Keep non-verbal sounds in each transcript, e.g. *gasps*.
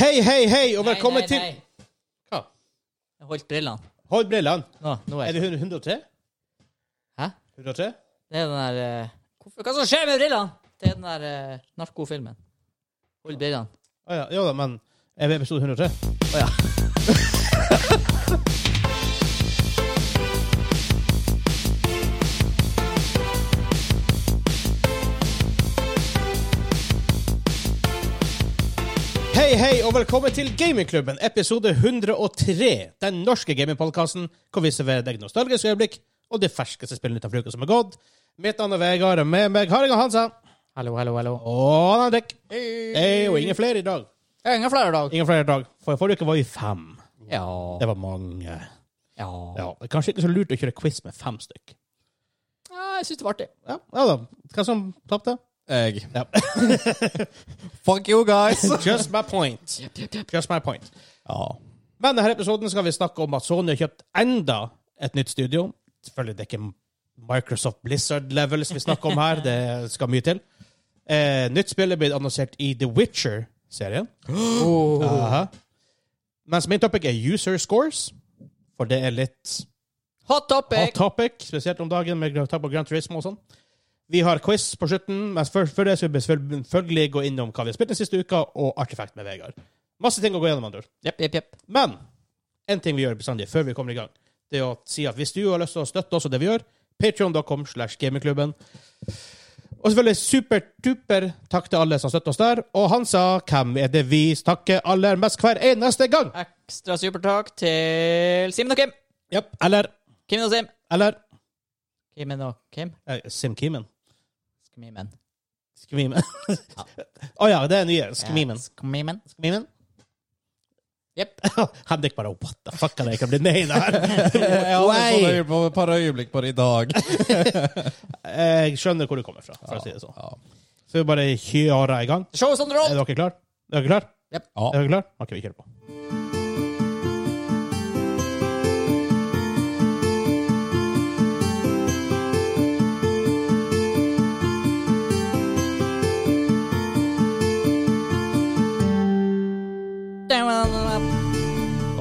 Hei, hei, hei, og velkommen nei, til nei, til Hva? Jeg holdt brillene. Hold brillene. Nå, nå Er er det 103? Hæ? 103? Det er den der uh... Hva som skjer med brillene? Det er den der uh, narkofilmen. Hold brillene. Å ja, jo da, men er vi episode 103? Å ja. *laughs* Hei, hei, og velkommen til Gamingklubben, episode 103. Den norske gamingpodkasten hvor vi serverer deg nostalgiske øyeblikk og det ferskeste spillene utenfor uka som er gått. Mitt navn er Vegard, og med meg har jeg Hansa Hallo, hallo, hallo. og Henrik. Hei, og ingen flere i dag. Ingen flere i dag. Ingen flere i dag. For forrige uke var vi fem. Ja. Det var mange. Ja. Ja, det er Kanskje ikke så lurt å kjøre quiz med fem stykk. ja jeg syns det var artig. Ja, ja da. Hva som tapte? Jeg. Ja. *laughs* Fuck you, guys! *laughs* Just my point. Just my point. ja. Men denne episoden skal vi snakke om at Sony har kjøpt enda et nytt studio. Selvfølgelig det er ikke Microsoft Blizzard levels vi snakker om her. Det skal mye til. Eh, nytt spill er blitt annonsert i The Witcher-serien. *gasps* Oh. Mens min topic er user scores. For det er litt Hot topic! hot topic, spesielt om dagen med Gra- på Gran Turismo og sånn. Vi har quiz på slutten, men før, før det skal vi selvfølgelig gå innom hva vi har spilt den siste uka, og Artifact med Vegard. Masse ting å gå gjennom, andre yep, yep, jepp. Men en ting vi gjør bestandig før vi kommer i gang, det er å si at hvis du har lyst til å støtte oss og det vi gjør, patreon.com slash gamingklubben. Og selvfølgelig super-duper takk til alle som støtter oss der. Og han sa hvem er det vi takker aller mest hver eneste gang? Ekstra supertakk til Simen og Kim. Yep. Eller Kim og Sim. Eller Kimen og Kim. eh, Sim Kimen. Skmimen. Skmimen. *laughs* Å ja, det er nye. Skmimen. Ja, Skmimen. Skmimen? Jepp. *laughs* Henrik bare What the fuck kan jeg ikke bli med i det her? *laughs* Jeg hadde et øye- på par øyeblikk bare i dag. Jeg skjønner hvor du kommer fra, for å si det sånn. Ja. Så vi bare kjører i gang. Show us on the Er road! dere klar? Er dere klar? Yep. Ja. Er dere klar? Ok, vi kjører på.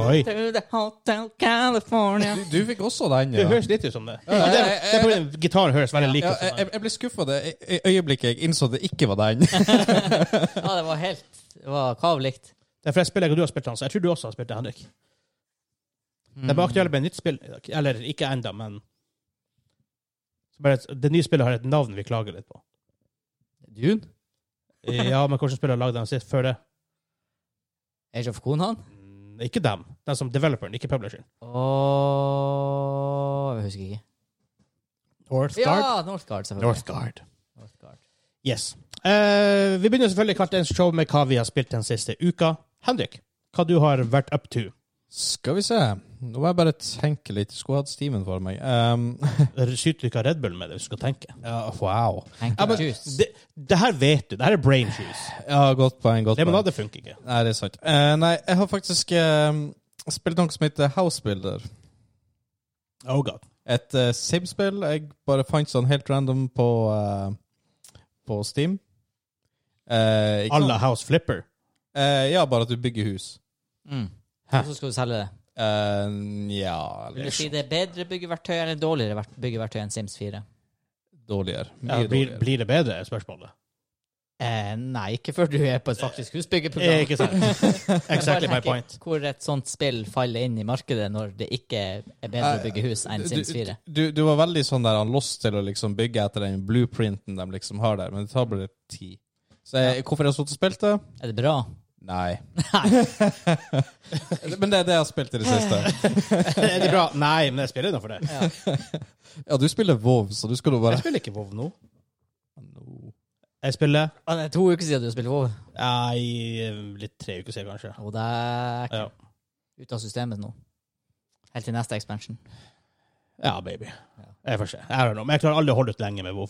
Oi. To the Hotel California. Du, du fikk også den, Det ja. høres litt ut som det. Ja, det, det, er gitaren høres veldig lik ja ut som jeg, den. jeg ble skuffa det ø- øyeblikket jeg innså det ikke var den. *laughs* Ja, det var helt Det var kavlikt. Det er flere spill jeg og du har spilt, Hans. Jeg tror du også har spilt det, Henrik. Det er bare aktuelt med nytt spill. i dag. Eller ikke enda, men Så bare, et- Det nye spillet har et navn vi klager litt på. Dune? Ja, men hvordan spiller har lagd den sist før det? Age of Conan? Ikke dem. Den som developeren, ikke publisheren. Oh, Jeg husker ikke. Northgard? Ja, Northgard, selvfølgelig. Northgard. Northgard. Yes. Uh, vi begynner selvfølgelig hvert eneste show med hva vi har spilt den siste uka. Henrik, hva du har vært up to? Skal vi se. Nå må jeg bare tenke litt. Skulle hatt Steven for meg. Um, Skyt litt av Red Bull med det hvis du skal tenke? Uh, wow. Ja, men, Juice. det, det her vet du. Det her er brain juice. Ja, godt poeng. godt poeng. Det funker ikke. Nei, det er sant. Uh, nei, jeg har faktisk uh, spilt noe som heter Housebuilder. Oh god. Et uh, Sim-spill jeg bare fant sånn helt random på, eh, på Steam. Uh, Alla House Flipper. ja, bare at du bygger hus. Mm. Hæ? Og så skal du selge det. Uh, ja Vil du si det er bedre byggeverktøy eller dårligere byggeverktøy enn Sims 4? dårligere. Mye Ja, blir, dårligere. blir det bedre, er spørsmålet. Eh, nei, ikke før du er på et faktisk Eh, husbyggeprogram. Ikke sant? *laughs* Exactly my point. Hvor et sånt spill faller inn i markedet når det ikke er bedre å bygge hus enn Sims 4. Du, du, du var veldig sånn der han lost til å liksom bygge etter den blueprinten de liksom har der, men det tar bare tid. Så jeg, hvorfor jeg har sittet og spilt det? Er det bra? Nei. Nei. *laughs* men det er det jeg har spilt i det siste. *laughs* er det bra? Nei, men jeg spiller innafor for det. Ja. Ja, du spiller WoW, så du skal jo Jeg bare spiller ikke WoW nå. No. Jeg spiller Ah, Det er to uker siden du spilte WoW. ja, i eh, litt tre uker siden, kanskje. Og det er Ja. ute av systemet nå. Helt til neste expansion. ja, baby. Ja. Jeg får se. Jeg, don't know. Men jeg klarer aldri å holde ut lenge med WoW.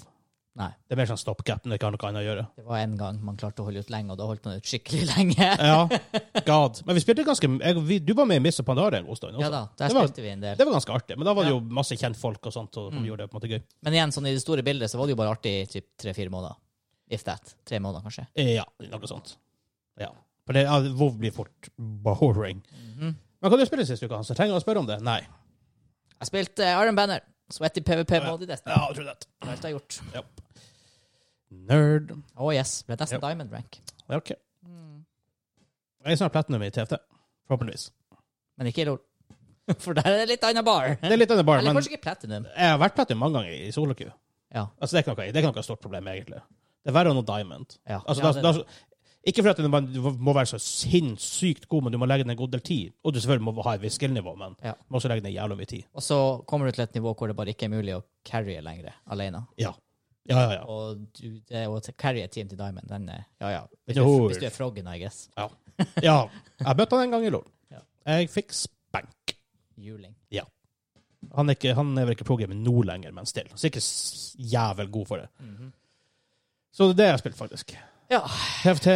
Nei. Det er mer sånn stopgap enn det ikke har noe annet å gjøre. Det var en gang man klarte å holde ut lenge, og da holdt man ut skikkelig lenge. Ja, *laughs* god. Men vi spilte ganske jeg, vi, Du var med i Miss of Pandora en god stund også. Ja da, der Det var- spilte vi en del. Det var ganske artig. Men da var det jo masse kjentfolk og sånt, og Mm. gjorde det på en måte gøy. Men igjen, sånn i det store bildet så var det jo bare artig i typ tre-fire måneder. If that. Tre måneder, kanskje. Ja, noe sånt. Ja. For det, ja, WoW blir fort boring. Mhm. Men hva du sist uke, Hans? Jeg trenger å spørre om det? Nei. Jeg spilte eh, Iron Banner. Sweaty PVP-mode i Destiny. Ja, tror det. Det har jeg gjort. Nerd. Oh yes. Ble nesten diamond rank. Ja, OK. Jeg er snart platinum i TFT. Forhåpentligvis. Men ikke i LOL. *laughs* For der er det litt annen bar. Det er litt annen bar, Eller men kanskje ikke platinum. jeg har vært platinum mange ganger i soloqueue. Ja. Altså, det er ikke noe, det er ikke noe stort problem, egentlig. Det er verre enn nå diamond. ja. Altså, ja, det det, da, ikke fordi at du må- må være så sinnssykt god, men du må legge ned en god del tid. Og du selvfølgelig må ha et visst skill-nivå, men Ja. du må også legge ned jævla mye tid. og så kommer du til et nivå hvor det bare ikke er mulig å carrye lenger alene. Ja. Ja, ja, ja. Og du, det å carry a team til diamond, den er Ja, ja. Hvis er du, hvis du er froggen, I guess. Ja. Jeg møtte han en gang i LOL. *laughs* Ja. Jeg fikk spank. Juling. Han er, ikke, han er vel ikke pro-gamer nå lenger, men still. Sikkert ikke jævel god for det. Mhm. Så det er det jeg har spilt, faktisk. Ja. TFT,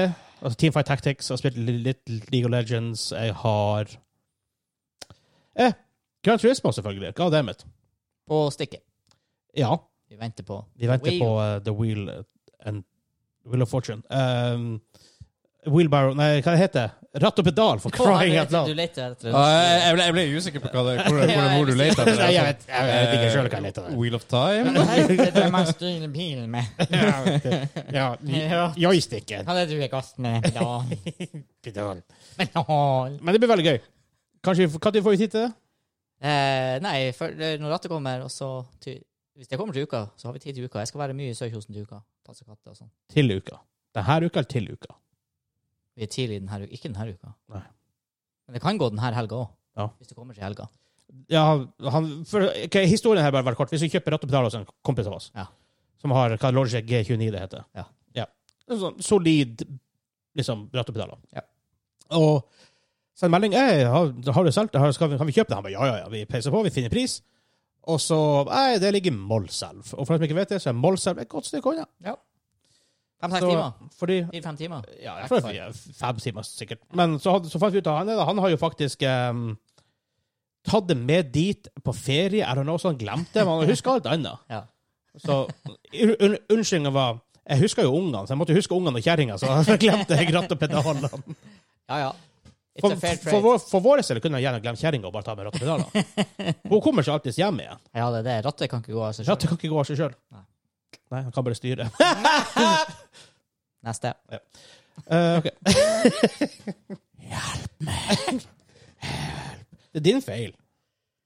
altså Teamfight Tactics, jeg har spilt litt League of Legends. Jeg har eh, Grand Turismo, selvfølgelig. God det it. På stikket. Ja, Vi venter på vi venter Wheel. på uh, The Wheel uh, and Wheel of Fortune. Um, Wheelbarrow Nei, hva det heter Ratt og pedal, for *laughs* crying out Du loud. leter etter Ja, jeg, jeg, ble, jeg ble usikker på hva det, hvor, *laughs* hvor, hvor, hvor du leter etter. Nei, jeg vet, jeg vet ikke selv hva jeg leter etter. Wheel of Time? Det er det man styrer bilen med. *laughs* Ja, det- ja, Ja. joysticken. Han er det du er gass med? Pedal. Pedal. Pedal. Men det blir veldig gøy. Kanskje vi- Når får vi tid til det? Eh, nei, for, eh, når rattet kommer, og så Hvis det kommer til uka, så har vi tid til uka. Jeg skal være mye i Sørkjosen til uka. Passe katter og sånn. Til uka. Denne uka eller til uka? Vi er tidlig denne uka. Ikke denne uka. Nei. Men det kan gå denne helga òg. Ja. Hvis det kommer til helga. Ja, han, for, okay, historien her bare vært kort. Hvis vi kjøper ratt og pedal hos en kompis av oss, Ja. som har hva Logic G29 det heter Ja. En sånn solid liksom, ratt og pedaler. Ja. Og send melding «Ei, har, har du solgt det? Skal vi, kan vi kjøpe det? Han bare ja, ja, ja. Vi peiser på, vi finner pris. Og så Nei, det ligger i Målselv. Og for dem som ikke vet det, så er Målselv et godt stykke unna. Fem-seks timer. Fordi Fire-fem timer. Ja, jeg tror er fem timer sikkert. Men så, så fant vi ut av han, han har jo faktisk um, tatt det med dit på ferie. Er det noe som han glemte? Men han husker alt annet. Ja. Så un- unnskyldninga var Jeg husker jo ungene, så jeg måtte huske ungene og kjerringa, så jeg glemte jeg ratt og pedalene. Ja, ja. For, for, vår, for vår del kunne jeg gjerne glemt kjerringa og bare ta med ratt. *laughs* Hun kommer seg alltid hjem igjen. Ja, det er det. Rattet kan ikke gå av seg Rattet kan ikke gå av seg sjøl. Nei. Nei, han kan bare styre. *laughs* Neste. Eh, ok. *laughs* Hjelp meg. Hjelp. Det er din feil.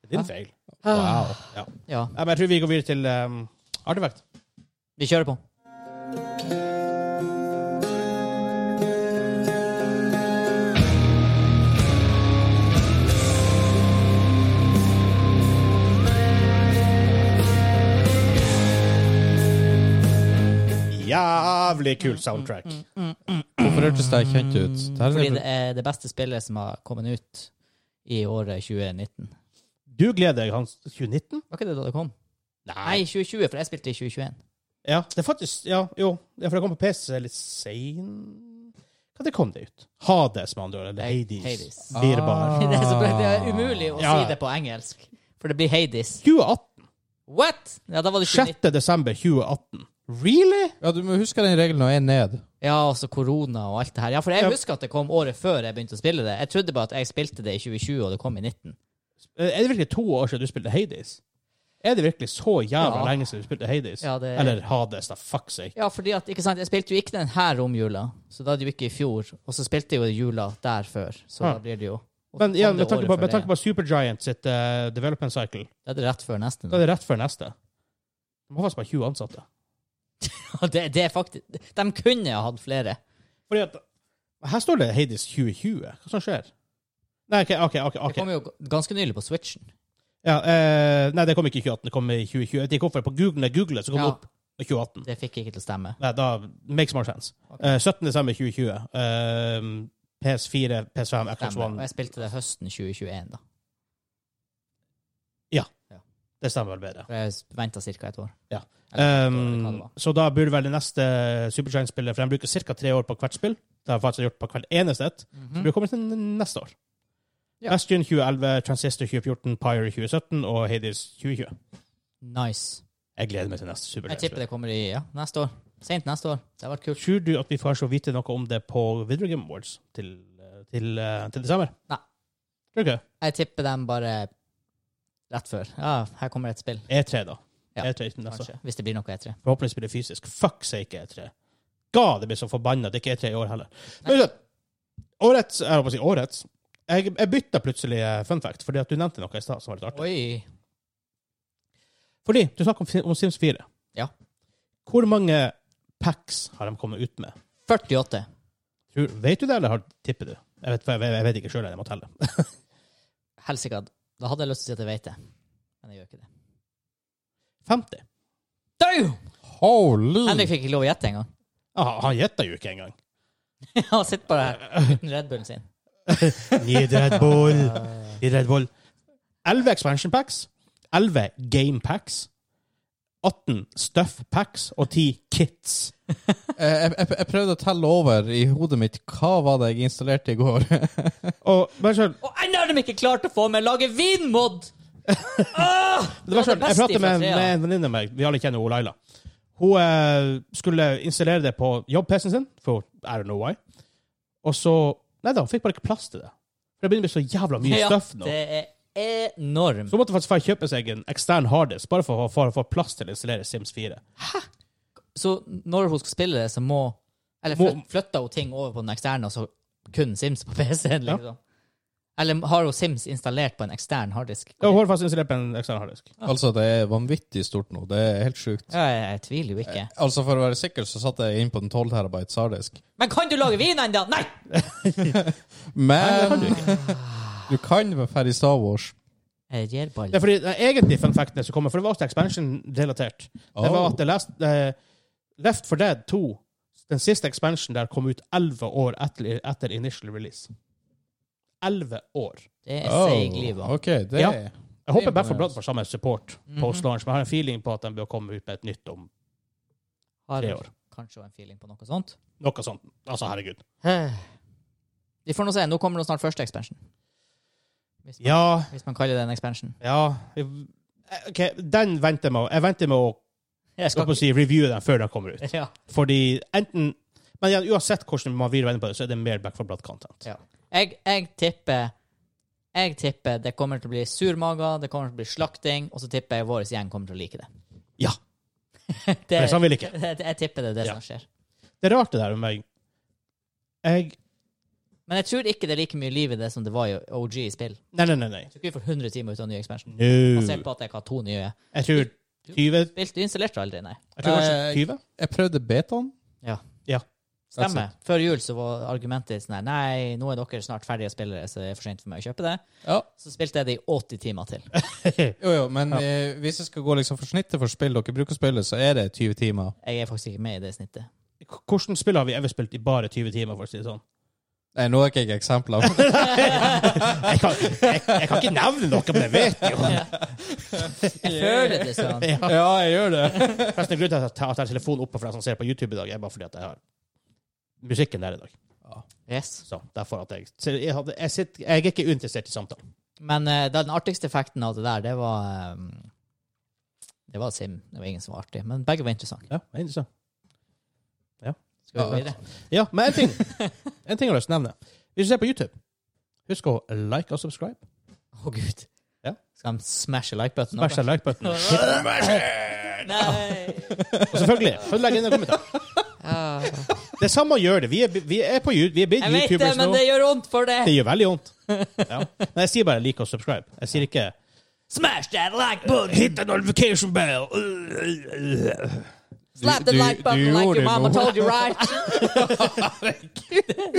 Det er din Hæ? feil. Wow. Ja. Ja. Ja, men jeg tror vi går videre til um, artefakt. Vi kjører på. Jævlig kult soundtrack. Hvorfor hørtes det kjent ut? Det Fordi er det er det beste spillet som har kommet ut i året 2019. Du gleder deg hans 2019? Var ikke det da det kom? Nei, 2020, for jeg spilte i 2021. Ja, det er faktisk Ja, jo. Det er for det kom på PC litt sein Hva kom det ut? Hades, med andre ord. Eller Hades. Hades. Virbar. *laughs* Det, er så, det er umulig å Ja. si det på engelsk, for det blir Hades. 2018. What?! Ja, da var det 2019. 6. desember 2018. Really? Ja, du må huske den regelen og én ned. Ja, altså korona og alt det her. Ja, for jeg Ja. husker at det kom året før jeg begynte å spille det. Jeg trodde bare at jeg spilte det i 2020, og det kom i 19. Eh, Er det virkelig to år siden du spilte Hades? Er det virkelig så jævla Ja. lenge siden du spilte Hades? Ja, det- Eller Hades, da. Fuck sake. Ja, fordi at, ikke sant, jeg spilte jo ikke den her romjula, så da er det jo ikke i fjor. Og så spilte jeg jo jula der før, så Ja. da blir det jo og så Men kom igjen, det med tanke året på, før med tanke på Supergiant sitt eh, development cycle, Da er det rett før neste. da er det rett før neste. De har faktisk bare 20 ansatte. *laughs* det, det er faktisk De kunne ha hatt flere. Fordi at Her står det Hades 2020. Hva som skjer? Nei, OK, OK. ok, Det kom jo ganske nylig på Switchen. Ja, eh, nei, det kom ikke i 2018, det kom i 2020. Jeg vet ikke hvorfor. På Google, googlet, så kom det Ja. opp i 2018. Det fikk ikke til å stemme. Nei, da makes more sense. Okay. Eh, 17. desember 2020. Eh, PS4, PS5, Xbox One. Og jeg spilte det høsten 2021, da. Det stemmer vel bedre. Jeg venta ca. et år. Ja. Eller år, det Um, så da burde vel det neste Supergiant-spillet For de bruker ca. tre år på hvert spill. Det har faktisk gjort på hvert eneste et. Mm -hmm. det kommet til neste år. Ja. Bastion 2011, Transistor 2014, Pyre 2017 og Hades 2020. Nice. Jeg gleder meg til neste Jeg tipper det kommer i ja, neste år. Sent neste år. Det har vært kult. Tror du at vi får så vite noe om det på Video Game Awards til, til, til, til desember? Nei. Tror du ikke? Jeg tipper dem bare rett før. Ja, her kommer et spill, E3, da. Ja, E3 til neste kanskje. Hvis det blir noe E3. Forhåpentligvis blir det fysisk. Fuck sake E3. God, det blir så forbanna. Det er ikke E3 i år heller. Men årets Jeg holdt på å si årets. Jeg, jeg bytta plutselig eh, fun fact, fordi at du nevnte noe i stad som var litt artig. Oi. Fordi du snakker om, om Sims 4. Ja. Hvor mange packs har de kommet ut med? 48. Tror, vet du det, eller har, tipper du? Jeg vet, jeg, jeg vet ikke sjøl, jeg må telle. *laughs* Helsike. Da hadde jeg lyst til å si at jeg vet det, men jeg gjør ikke det. 50. Damn! Holy! Henrik fikk ikke lov å gjette engang. Ah, han gjetta jo ikke engang. *laughs* Han sitter bare uten Red Bullen sin. *laughs* Need Red Bull. *laughs* Need Red Bull. 11 expansion packs. 11 game packs. 18 stuff packs og 10 kits. *laughs* Eh, jeg, jeg, jeg prøvde å telle over i hodet mitt hva var det jeg installerte i går. *laughs* Og bare selv, Og ennå har de ikke klart å få meg lage vinmod! *laughs* Ah, det var det jeg pratet med, med en venninne av meg, vi alle kjenner Laila. Hun eh, skulle installere det på jobb-PC-en sin, for I don't know why. Og så Nei da, hun fikk bare ikke plass til det. For det begynner å bli så jævla mye Ja, stuff nå. det er enormt. Så måtte faktisk bare kjøpe seg en ekstern harddisk, bare for, å- få plass til å installere Sims 4. Hæ? Så når hun skal spille det, så må Eller Må- flytter hun ting over på den eksterne, og så kun Sims på PC-en, Ja. liksom? Eller har hun Sims installert på en ekstern harddisk? Ja, hun har faktisk installert på en ekstern harddisk. altså, det er vanvittig stort nå. Det er helt sjukt. Ja, jeg, jeg tviler jo ikke. Altså, For å være sikker så satte jeg inn på den 12 terabytes harddisk. Men kan du lage vin ennå? Nei! *laughs* Men *laughs* du kan være ferdig Star Wars. Det er fordi den egentlige fun facten som kommer, for det var også expansion-relatert, det var Oh. at det lest, eh, Left 4 Dead 2, den siste expansion der, kom ut 11 år etter, etter initial release. 11 år. Det er seig liv. Oh, okay, det Ja. er Jeg håper er Back 4. Blood får samme support Mhm. post-launch, men jeg har en feeling på at de bør komme ut med et nytt om Har tre år. kanskje en feeling på noe sånt. Noe sånt. Altså, herregud. Vi får nå se. Nå kommer det snart første expansion. Hvis man, Ja, hvis man kaller det en expansion. ja OK, den venter med Jeg venter med å, Jeg skal si, reviewe den før den kommer ut. Ja. Fordi enten Men ja, uansett hvordan man vil vende på det, så er det mer Back for Blood-content. Ja. Jeg, jeg tipper Jeg tipper det kommer til å bli surmager, det kommer til å bli slakting, og så tipper jeg vår gjeng kommer til å like det. Ja. *laughs* det For det sånn vil ikke. *laughs* jeg, jeg tipper det er det Ja. som skjer. Det er rart, det der med meg. Jeg Men jeg tror ikke det er like mye liv i det som det var i OG i spill. Nei, nei, nei. nei. Jeg tror ikke vi får 100 timer ut av ny expansion. No. Basert på at jeg har to nye. Jeg tror 20 Spilt, du installerte aldri, nei. Jeg tror kanskje Eh, 20? Jeg prøvde betaen. Ja. Ja. Stemmer. Før jul så var argumentet sånn her Nei, nå er dere snart ferdige spillere, så det er for sent for meg å kjøpe det. Ja. Så spilte jeg det i 80 timer til. *laughs* Jo, jo, men Ja. eh, hvis jeg skal gå liksom for snittet for spill dere bruker å spille, så er det 20 timer. Jeg er faktisk ikke med i det snittet. Hvordan spill har vi ever spilt i bare 20 timer, for å si det sånn? Nei, nå er ikke jeg eksempler. *laughs* Jeg kan, jeg, jeg kan ikke nevne noe, men jeg vet jo. Jeg føler det sånn. *laughs* Ja. ja, jeg gjør det. Forresten, grunnen til at jeg tar- tar telefonen oppe for deg som ser på YouTube i dag, er bare fordi at jeg har musikken der i dag. Yes. Så derfor at jeg jeg, hadde, jeg, sitter, jeg er ikke uinteressert i samtalen. Men uh, den artigste effekten av det der, det var um, Det var Sim. Det var ingen som var artig. Men begge var interessante. Ja, er interessant. Skal vi Ja. videre? Ja, men en ting *laughs* En ting jeg har lyst til å nevne. Hvis du ser på YouTube, husk å like og subscribe. Å, gud. Ja. Skal de smashe like-button? Smash den like-button. *laughs* Nei! Og selvfølgelig, følg legg inn en kommentar. Ja. Det er samme å gjøre det. Vi er, vi er på YouTube, vi er blitt Jeg vet det, YouTubers men nå. det gjør vondt for det. Det gjør veldig vondt. Ja. Men jeg sier bare like og subscribe. Jeg sier ikke Smash that like button! Hit the notification bell! Slap the Du- like button like your mama noe. told you right. *laughs*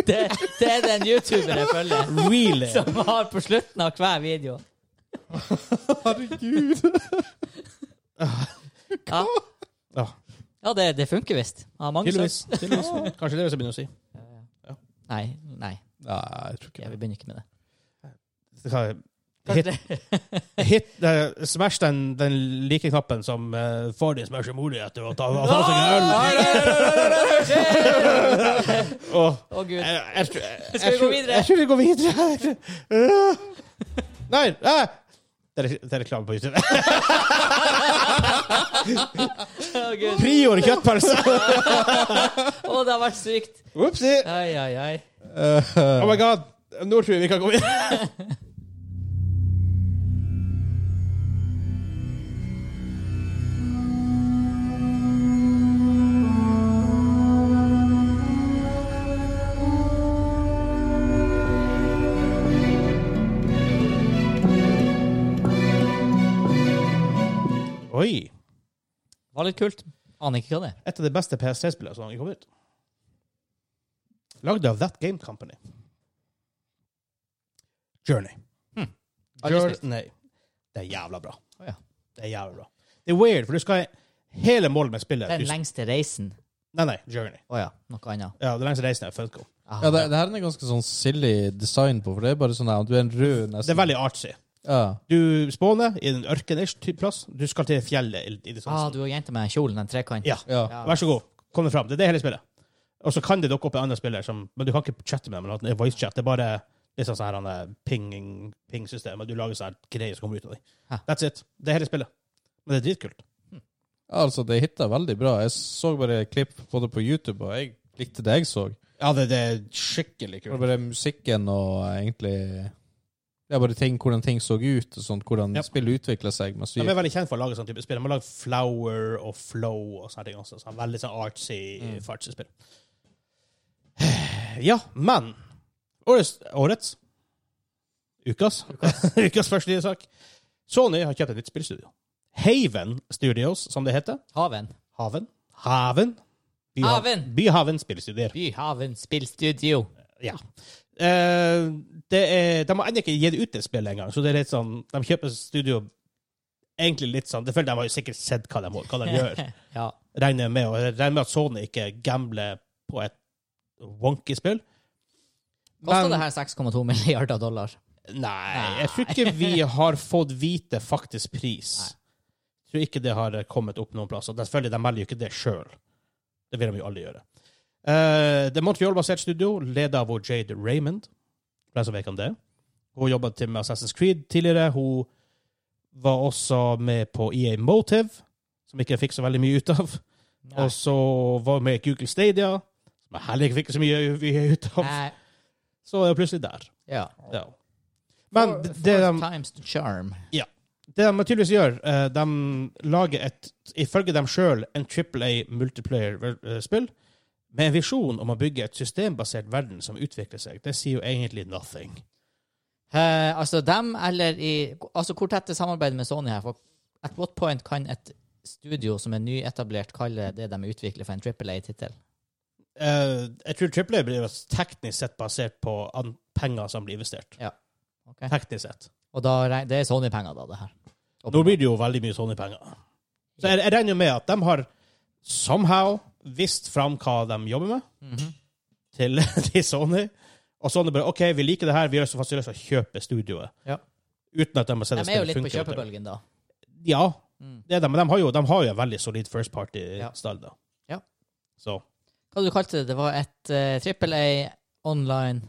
det, det er den YouTuber jeg følger, Really? *laughs* som har på slutten av hver video. Herregud. *laughs* Ja, Ja, ja det, det funker visst. Ja, mange tydeligvis. Kanskje det er det jeg begynner å si. Nei, nei. Nei, jeg tror ikke Ja, vi begynner ikke med det. Hit, hit uh, smash den, den like-knappen som uh, får din smasher mora etter å ta, ta seg en øl. Å, gud. Skal vi gå videre? Jeg tror vi går videre. Nei, nei. Det er, er reklame på YouTube. Prior kjøttpølse! Å, det har vært sykt. Opsi! Ai, ai, ai. Oh my god. Nå tror jeg vi kan gå videre. Var litt kult. Aner ikke hva det er. Et av de beste PS3-spillene som har kommet ut. Lagd av That Game Company. Journey. Hmm. Journey. Det er jævla bra. Oh, ja. Det er jævla bra. Det er weird, for du skal Hele målet med spillet Den lengste reisen. Nei, nei, Journey. Å ja, noe annet. Ja, den lengste reisen er Funko. Ah, Ja, det, det her er en ganske sånn silly design på, for det er bare sånn at du er en rød nesten. Det er veldig artsy. Ja. Du spåner i en ørken-ish plass. Du skal til fjellet. i, i det ah, du har jenta med kjolen, den trekanten. Ja. ja. Vær så god, kom deg fram. Det er det hele spillet. Og så kan det dukke opp en annen spiller, som, men du kan ikke chatte med dem. Det er Voice chat. Det er bare liksom sånn sånn her, han er pinging, ping-system, og du lager sånn greier som kommer ut av dem. That's it. Det er hele spillet. Men det er dritkult. Altså, det hitta veldig bra. Jeg så bare klipp både på YouTube, og jeg likte det jeg så. Ja, det, det er skikkelig Det var bare musikken og egentlig Det er bare ting, hvordan ting så ut, og sånt, hvordan Ja. spillet utvikla seg. De er veldig kjent for å lage sånn type spill. De har lagd Flower og Flow og sånne ting også. Så veldig sånn artsy, Mm. fartsy spill. Ja, men årets, årets Ukas? *laughs* Ukas første nye sak. Sony har kjøpt et nytt spillstudio. Haven Studios, som det heter. Haven. Haven? Haven? Byhaven. Haven. Byhaven spillstudier. Byhaven spillstudio. Ja. Eh, det er, de har ennå ikke gitt ut det spillet engang, så det er litt sånn De kjøper studio egentlig litt sånn Det føler De har jo sikkert sett hva de, hva de gjør. *laughs* ja. Regner med, og regner med at Sony ikke gambler på et wonky spill. Kosta det her 6,2 milliarder dollar? Nei, jeg tror ikke vi har fått vite faktisk pris. Nei. Jeg tror ikke det har kommet opp noen plass. Og selvfølgelig, de melder jo ikke det sjøl. Det vil de jo aldri gjøre. Eh, det er Montreal-basert studio, ledet av Jade Raymond. For som vet om det. Hun til med Assassin's Creed tidligere. Hun var også med på EA Motive, som ikke fikk så veldig mye ut av. Nei. Og så var hun med i Google Stadia, som jeg heller ikke fikk så mye, mye ut av. Nei. Så er hun plutselig der. Ja. Ja. Men for, det, det de times the charm. det de tydeligvis gjør, eh, de lager et, ifølge dem sjøl, en Triple A multiplayer-spill med en visjon om å bygge et systembasert verden som utvikler seg. Det sier jo egentlig nothing. Eh, altså dem, eller i Altså, hvor tett er samarbeidet med Sony her? For at what point kan et studio som er nyetablert, kalle det de utvikler for en Triple A-tittel? Uh, jeg tror Triple A blir jo teknisk sett basert på an penger som blir investert. Ok. Teknisk sett. Og da, det er Sony-penger, da, det her. Nå blir det jo veldig mye Sony-penger. Så jeg, jeg regner med at de har somehow visst fram hva de jobber med. Mhm. til, *laughs* til Sony. Og Sony bare OK, vi liker det her, vi gjør så lyst til å kjøpe studioet. Ja. Uten at de har sett De er jo litt på kjøpebølgen, da. Ja, Mm. det er de, men de har, jo, de har jo en veldig solid first party-stall, da. Ja. Så Hva du kalte det? Det var et uh, Triple A online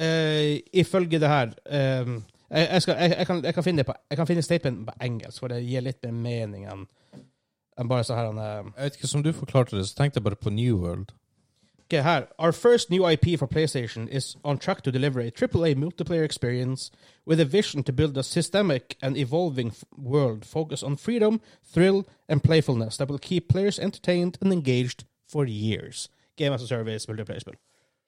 uh, Ifølge det her um, jeg, jeg, skal, jeg, kan, jeg, kan finne det på, jeg kan finne statement på engelsk, for det gir litt mer mening enn bare så her han, eh, Jeg vet ikke, Som du forklarte det, så tenkte jeg bare på New World. Okay, her. Our first new IP for PlayStation is on track to deliver a AAA multiplayer experience with a vision to build a systemic and evolving world focused on freedom, thrill, and playfulness that will keep players entertained and engaged for years. Game as a service, multiplayer-spill.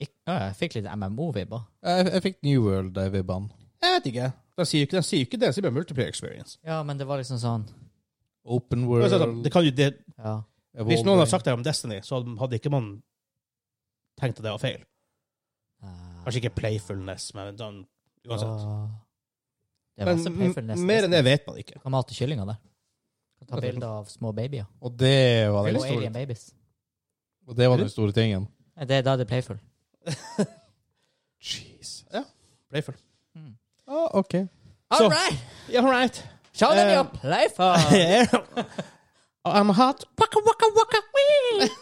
Jeg, Jeg fikk litt MMO-vibber. Jeg, jeg fikk New World-vibbene. Jeg vet ikke. Den sier ikke, de sier ikke det, den sier bare multiplayer experience. Ja, men det var liksom sånn Open World. er sånn, det kan jo, det, Ja. hvis noen hadde sagt det om Destiny, så hadde ikke man tenkt at det var feil. Eh, Kanskje ikke playfulness, men den, uansett. Det er Men mer enn det vet man ikke. Kan mate kyllinger der. Kan ta bilder av små babyer. Og det var den store, alien babies. og det var den store tingen. Det, da er det playful. *laughs* Ja. Playful. Mm. Ah, OK. Så- All right! Yeah, all right. Show them your playful! *laughs* I'm hot. Waka, waka, waka. Wee. *laughs*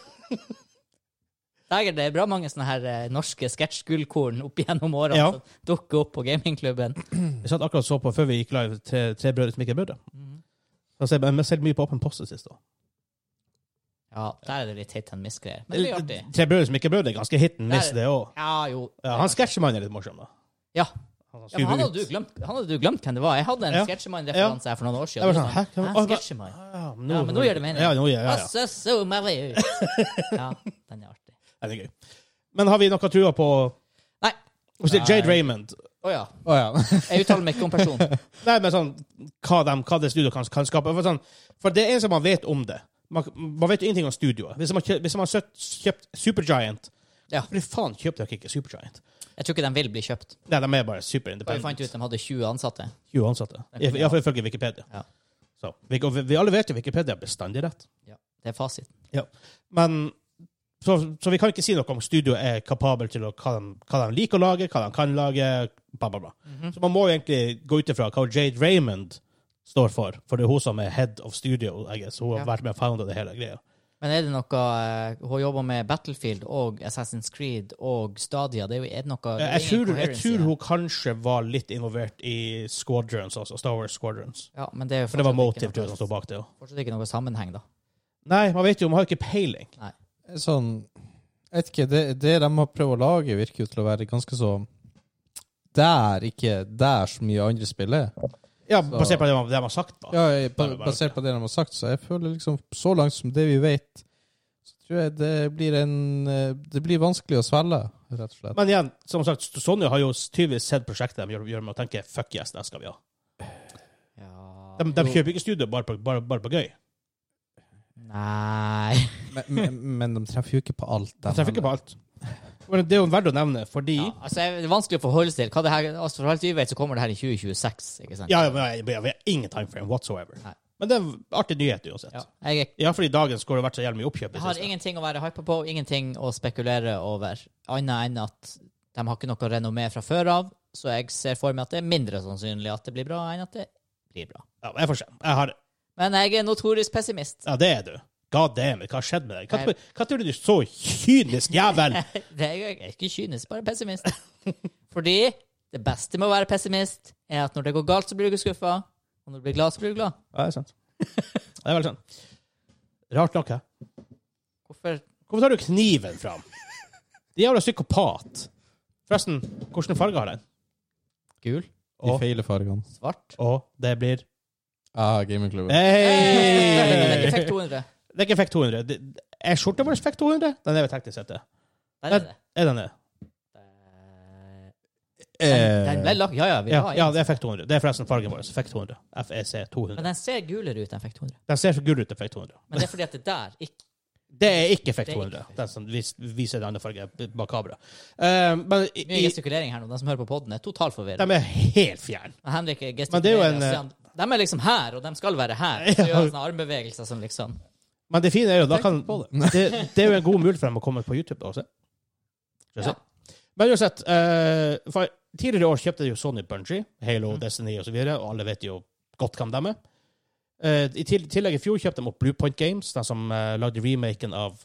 Det er bra mange sånne her eh, norske sketsjgullkorn opp gjennom årene Ja. som dukker opp på gamingklubben. *clears throat* Jeg satt akkurat så på før vi gikk live Tre, tre brødre som ikke er brødre. Altså, jeg ser- sett mye på Åpen post sist. da. Ja, der er det litt hit and miss-greier. Men det blir artig. Tre brødre som ikke er brødre, er ganske hit and miss, Der- det òg. Ja, jo. Ja, han sketsjemannen er litt morsom, da. Ja. Han Ja, men han hadde, du glemt, han hadde du glemt hvem det var. Jeg hadde en Ja. Sketsjemann-referanse her for noen år siden. Jeg var sånn, hæ? Hæ, hva- Sketsjemann? Ja, Ja, men nå gjør det mening. Ja, nå gjør ja, ja. Altså. Ja, den er artig. *laughs* Ja, det er gøy. Men har vi noe trua på Nei. Er Jade Raymond Å ja. Oh, ja. *laughs* Jeg uttaler meg ikke om personen. *laughs* Nei, men sånn hva, de, hva det studioet kan, kan skape. For, sånn, for det eneste man vet om det Man, man vet jo ingenting om studioet. Hvis man, hvis man har kjøpt, kjøpt Supergiant Ja. Hvorfor faen kjøpte dere ikke Supergiant? Jeg tror ikke de vil bli kjøpt. Nei, de er bare super independent. vi fant ut de hadde 20 ansatte. 20 ansatte. Iallfall ifølge Wikipedia. Ja. Så, vi, vi, alle vet jo Wikipedia er bestandig rett. Ja, det er fasit. Men så, så vi kan ikke si noe om studioet er kapabel til å, hva, de, hva de liker å lage, hva de kan lage, bla, bla, bla. Mhm. Så man må jo egentlig gå ut ifra hva Jade Raymond står for, for det er hun som er head of studio. Hun har Ja. vært med og founda det hele greia. Men er det noe eh, Hun jobber med Battlefield og Assassin's Creed og Stadia. Det er, jo, er det noe Jeg tror, jeg tror hun kanskje var litt involvert i Squadrons altså Star Wars Squadrons. Ja, men det er jo For det var Motive noe- som sto bak det. Fortsatt ikke noe sammenheng, da. Nei, man vet jo, man har ikke peiling. Sånn Jeg vet ikke, det, det de har prøvd å lage, virker jo til å være ganske så Der, ikke der så mye andre spill er. Ja, Så- basert på det de har sagt. da. Ja, jeg- ba- basert på det de har sagt, så jeg føler liksom Så langt som det vi vet, så tror jeg det blir en eh, Det blir vanskelig å svelge, rett og slett. Men igjen, som sagt, Sonja har jo tydeligvis sett prosjektet de gjør, gjør med å tenke fuck yes, det skal vi ha. Ja. De, de kjøper ikke studio bare på, bare, bare på gøy. Nei Men, men, men de treffer jo ikke på alt. De treffer ikke på alt. Men det er jo verdt å nevne, fordi ja, altså, Det er vanskelig å forholde seg til. Hva det her, altså, for alt vi vet, så kommer det her i 2026. ikke sant? Ja, men vi har ingen time frame whatsoever. Nei. Men det er en artig nyhet uansett. Ja. Jeg, Ja, fordi dagens går det vært så jævlig mye oppkjøp. jeg har siste. ingenting å være hypa på, ingenting å spekulere over, annet enn at de har ikke noe renommé fra før av, så jeg ser for meg at det er mindre sannsynlig at det blir bra, enn at det blir bra. Ja, jeg får se. Jeg har, Men jeg er notorisk pessimist. ja, det er du. God damn it, hva har skjedd med deg? Hva, hva tror du du er så kynisk jævel? *laughs* Det er, jeg ikke kynisk, bare pessimist. *laughs* Fordi det beste med å være pessimist er at når det går galt, så blir du skuffa, og når du blir glad, så blir du glad. Ja, det er sant. *laughs* Det er veldig sant. Rart nok, hæ? Hvorfor Hvorfor tar du kniven fram? De jævla psykopat. Forresten, hvilken farge har den? Gul? De Og, feile fargene. Svart? og det blir Ah, gamingklubben. Hey! Hey! Fikk 200. Det er ikke fikk 200. Er skjorta vår fikk 200? Den er ved teknisk sett det. Er det. Er den det? Den, den ble lagt Ja, ja. Vi Ja, har ja, det er fikk 200. Det er forresten fargen vår. Fikk 200. FEC 200. Men den ser gulere ut enn fikk 200. Den ser gulere ut enn fikk 200. Men det er fordi at det der ikke Det er ikke Effekt er 200. Den som viser den andre fargen bakabra. kamera. Eh, men i, Mye gestikulering her nå. De som hører på poden, er totalt forvirra. de er helt fjerne. Henrik Men det er jo gestikulerer. en, De er liksom her, og de skal være her. Så gjør sånne armbevegelser som liksom Men det fine er jo da kan, det. det, er jo en god mulighet for dem å komme på YouTube da også. Vi se. Ja. Men uansett, uh, for tidligere i år kjøpte de jo Sony Bungie, Halo, mm. Destiny og så videre, og alle vet jo godt hvem de er. Uh, I tillegg i fjor kjøpte de opp Bluepoint Games, de som uh, lagde remaken av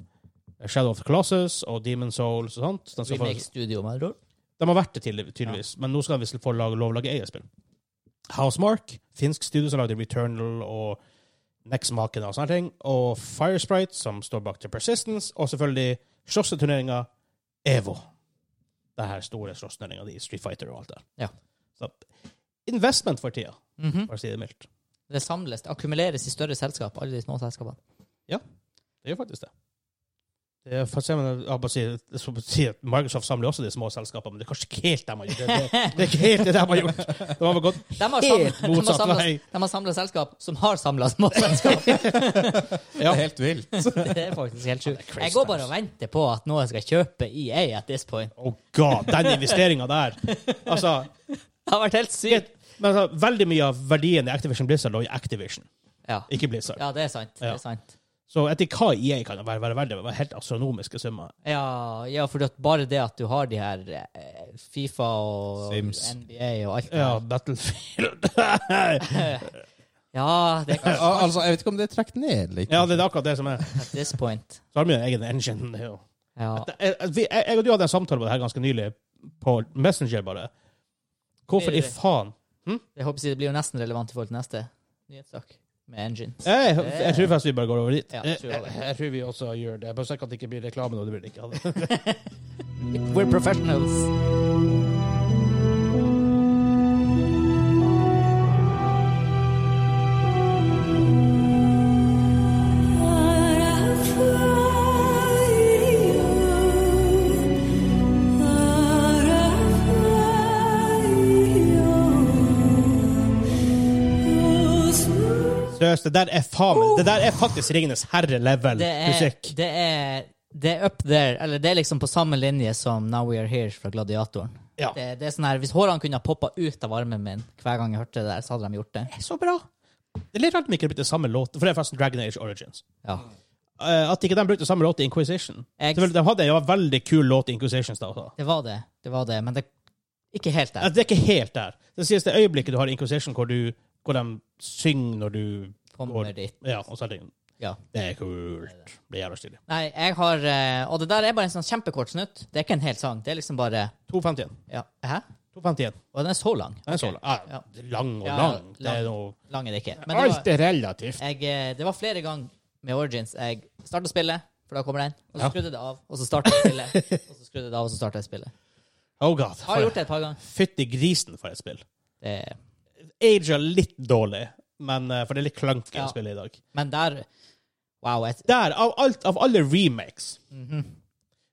Shadow of the Colossus og Demon Souls og sånt. De, skal få, Remake Studio, med andre de har vært det tydelig- tydeligvis, men nå skal de visst få lov å lage eget spill. Housemark, finsk studio som lagde Returnal og Nexmaken og sånne ting, og Firesprite, som står bak til Persistence, og selvfølgelig slåsseturneringa EVO. Det her store slåssturneringa di, Street Fighter og alt det. Ja. Så investment for tida, Mhm. for å si det mildt. Det samles, det akkumuleres i større selskap, alle de små selskapene. Ja, Det gjør faktisk det. Microsoft samler også de små selskapene, men det er kanskje ikke helt dem har gjort. Det, det, det er ikke helt det de har gjort. De har gått *laughs* De har helt samlet, de motsatt samlet, vei. de har samlet selskap som har samla små selskap. *laughs* Det er helt vilt. *laughs* Det er faktisk helt sjukt. Jeg går bare og venter på at noen skal kjøpe EA at this point. Oh god, den investeringa der! Altså, Det har vært helt sykt. men altså, veldig mye av verdien i Activision Blizzard lå i Activision, Ja. ikke Blizzard. ja, det er sant. Det er sant. Så etter hva IA kan være, være verdt, være helt astronomiske summer. Ja, ja for bare det at du har de her eh, Fifa og Sims. NBA og alt det Ja. Battlefield *laughs* Ja, det er Al- Altså, jeg vet ikke om det er trukket ned litt. Ja, det er akkurat det som er. at this point. Så har vi jo en egen engine. Det jo Ja. Jeg, jeg, jeg jeg og du hadde en samtale på det her ganske nylig, på Messenger, bare. Hvorfor i faen? faen? Jeg håper det blir jo nesten relevant i forhold til neste nyhetssak med engines. Jeg, jeg tror faktisk vi bare går over dit. Ja, jeg, tror jeg, jeg jeg tror vi også gjør det. Bare sikker at det ikke blir reklame nå. Det blir det ikke. *laughs* We're professionals. Seriøst, det der er faen meg Det der er faktisk Ringenes herre-level Det er, det er det up there, eller det er liksom på samme linje som Now We Are Here fra Gladiatoren. Ja. Det, det er sånn her, Hvis hårene kunne ha poppa ut av armen min hver gang jeg hørte det der, så hadde de gjort det. Det er så bra. Det er litt rart de ikke har brukt det samme låt, for det er faktisk Dragon Age Origins. Ja. Uh, at ikke de brukte samme låt i Inquisition. Ex De hadde en veldig kul låt i Inquisition. Da. det var det, det var det, men det ikke helt der. Det er ikke helt der. Det sies det øyeblikket du har Inquisition hvor, du, hvor de synger når du Kommer dit. Ja, og så er det, Ja. det er kult. Det er jævla stilig. Nei, jeg har eh, Og det der er bare en sånn kjempekort snutt. Det er ikke en hel sang. Det er liksom bare 251. ja. Hæ? 251. Og den er så lang. Den er så lang. Ja, lang og Ja, lang. Det lang. er noe Lang er det ikke. Men det var, Alt er relativt. jeg, eh, det var flere ganger med Origins jeg starta spillet, for da kommer den, og så Ja. skrudde det av, og så starta jeg spillet, *laughs* og så skrudde det av, og så starta jeg spillet. Oh god. Har gjort det et par ganger. Fytti grisen for et spill. Det, Ager litt dårlig, men, eh, for det er litt clunky Ja. å spille i dag. men der Wow. Et, Der, av, alt, av alle remakes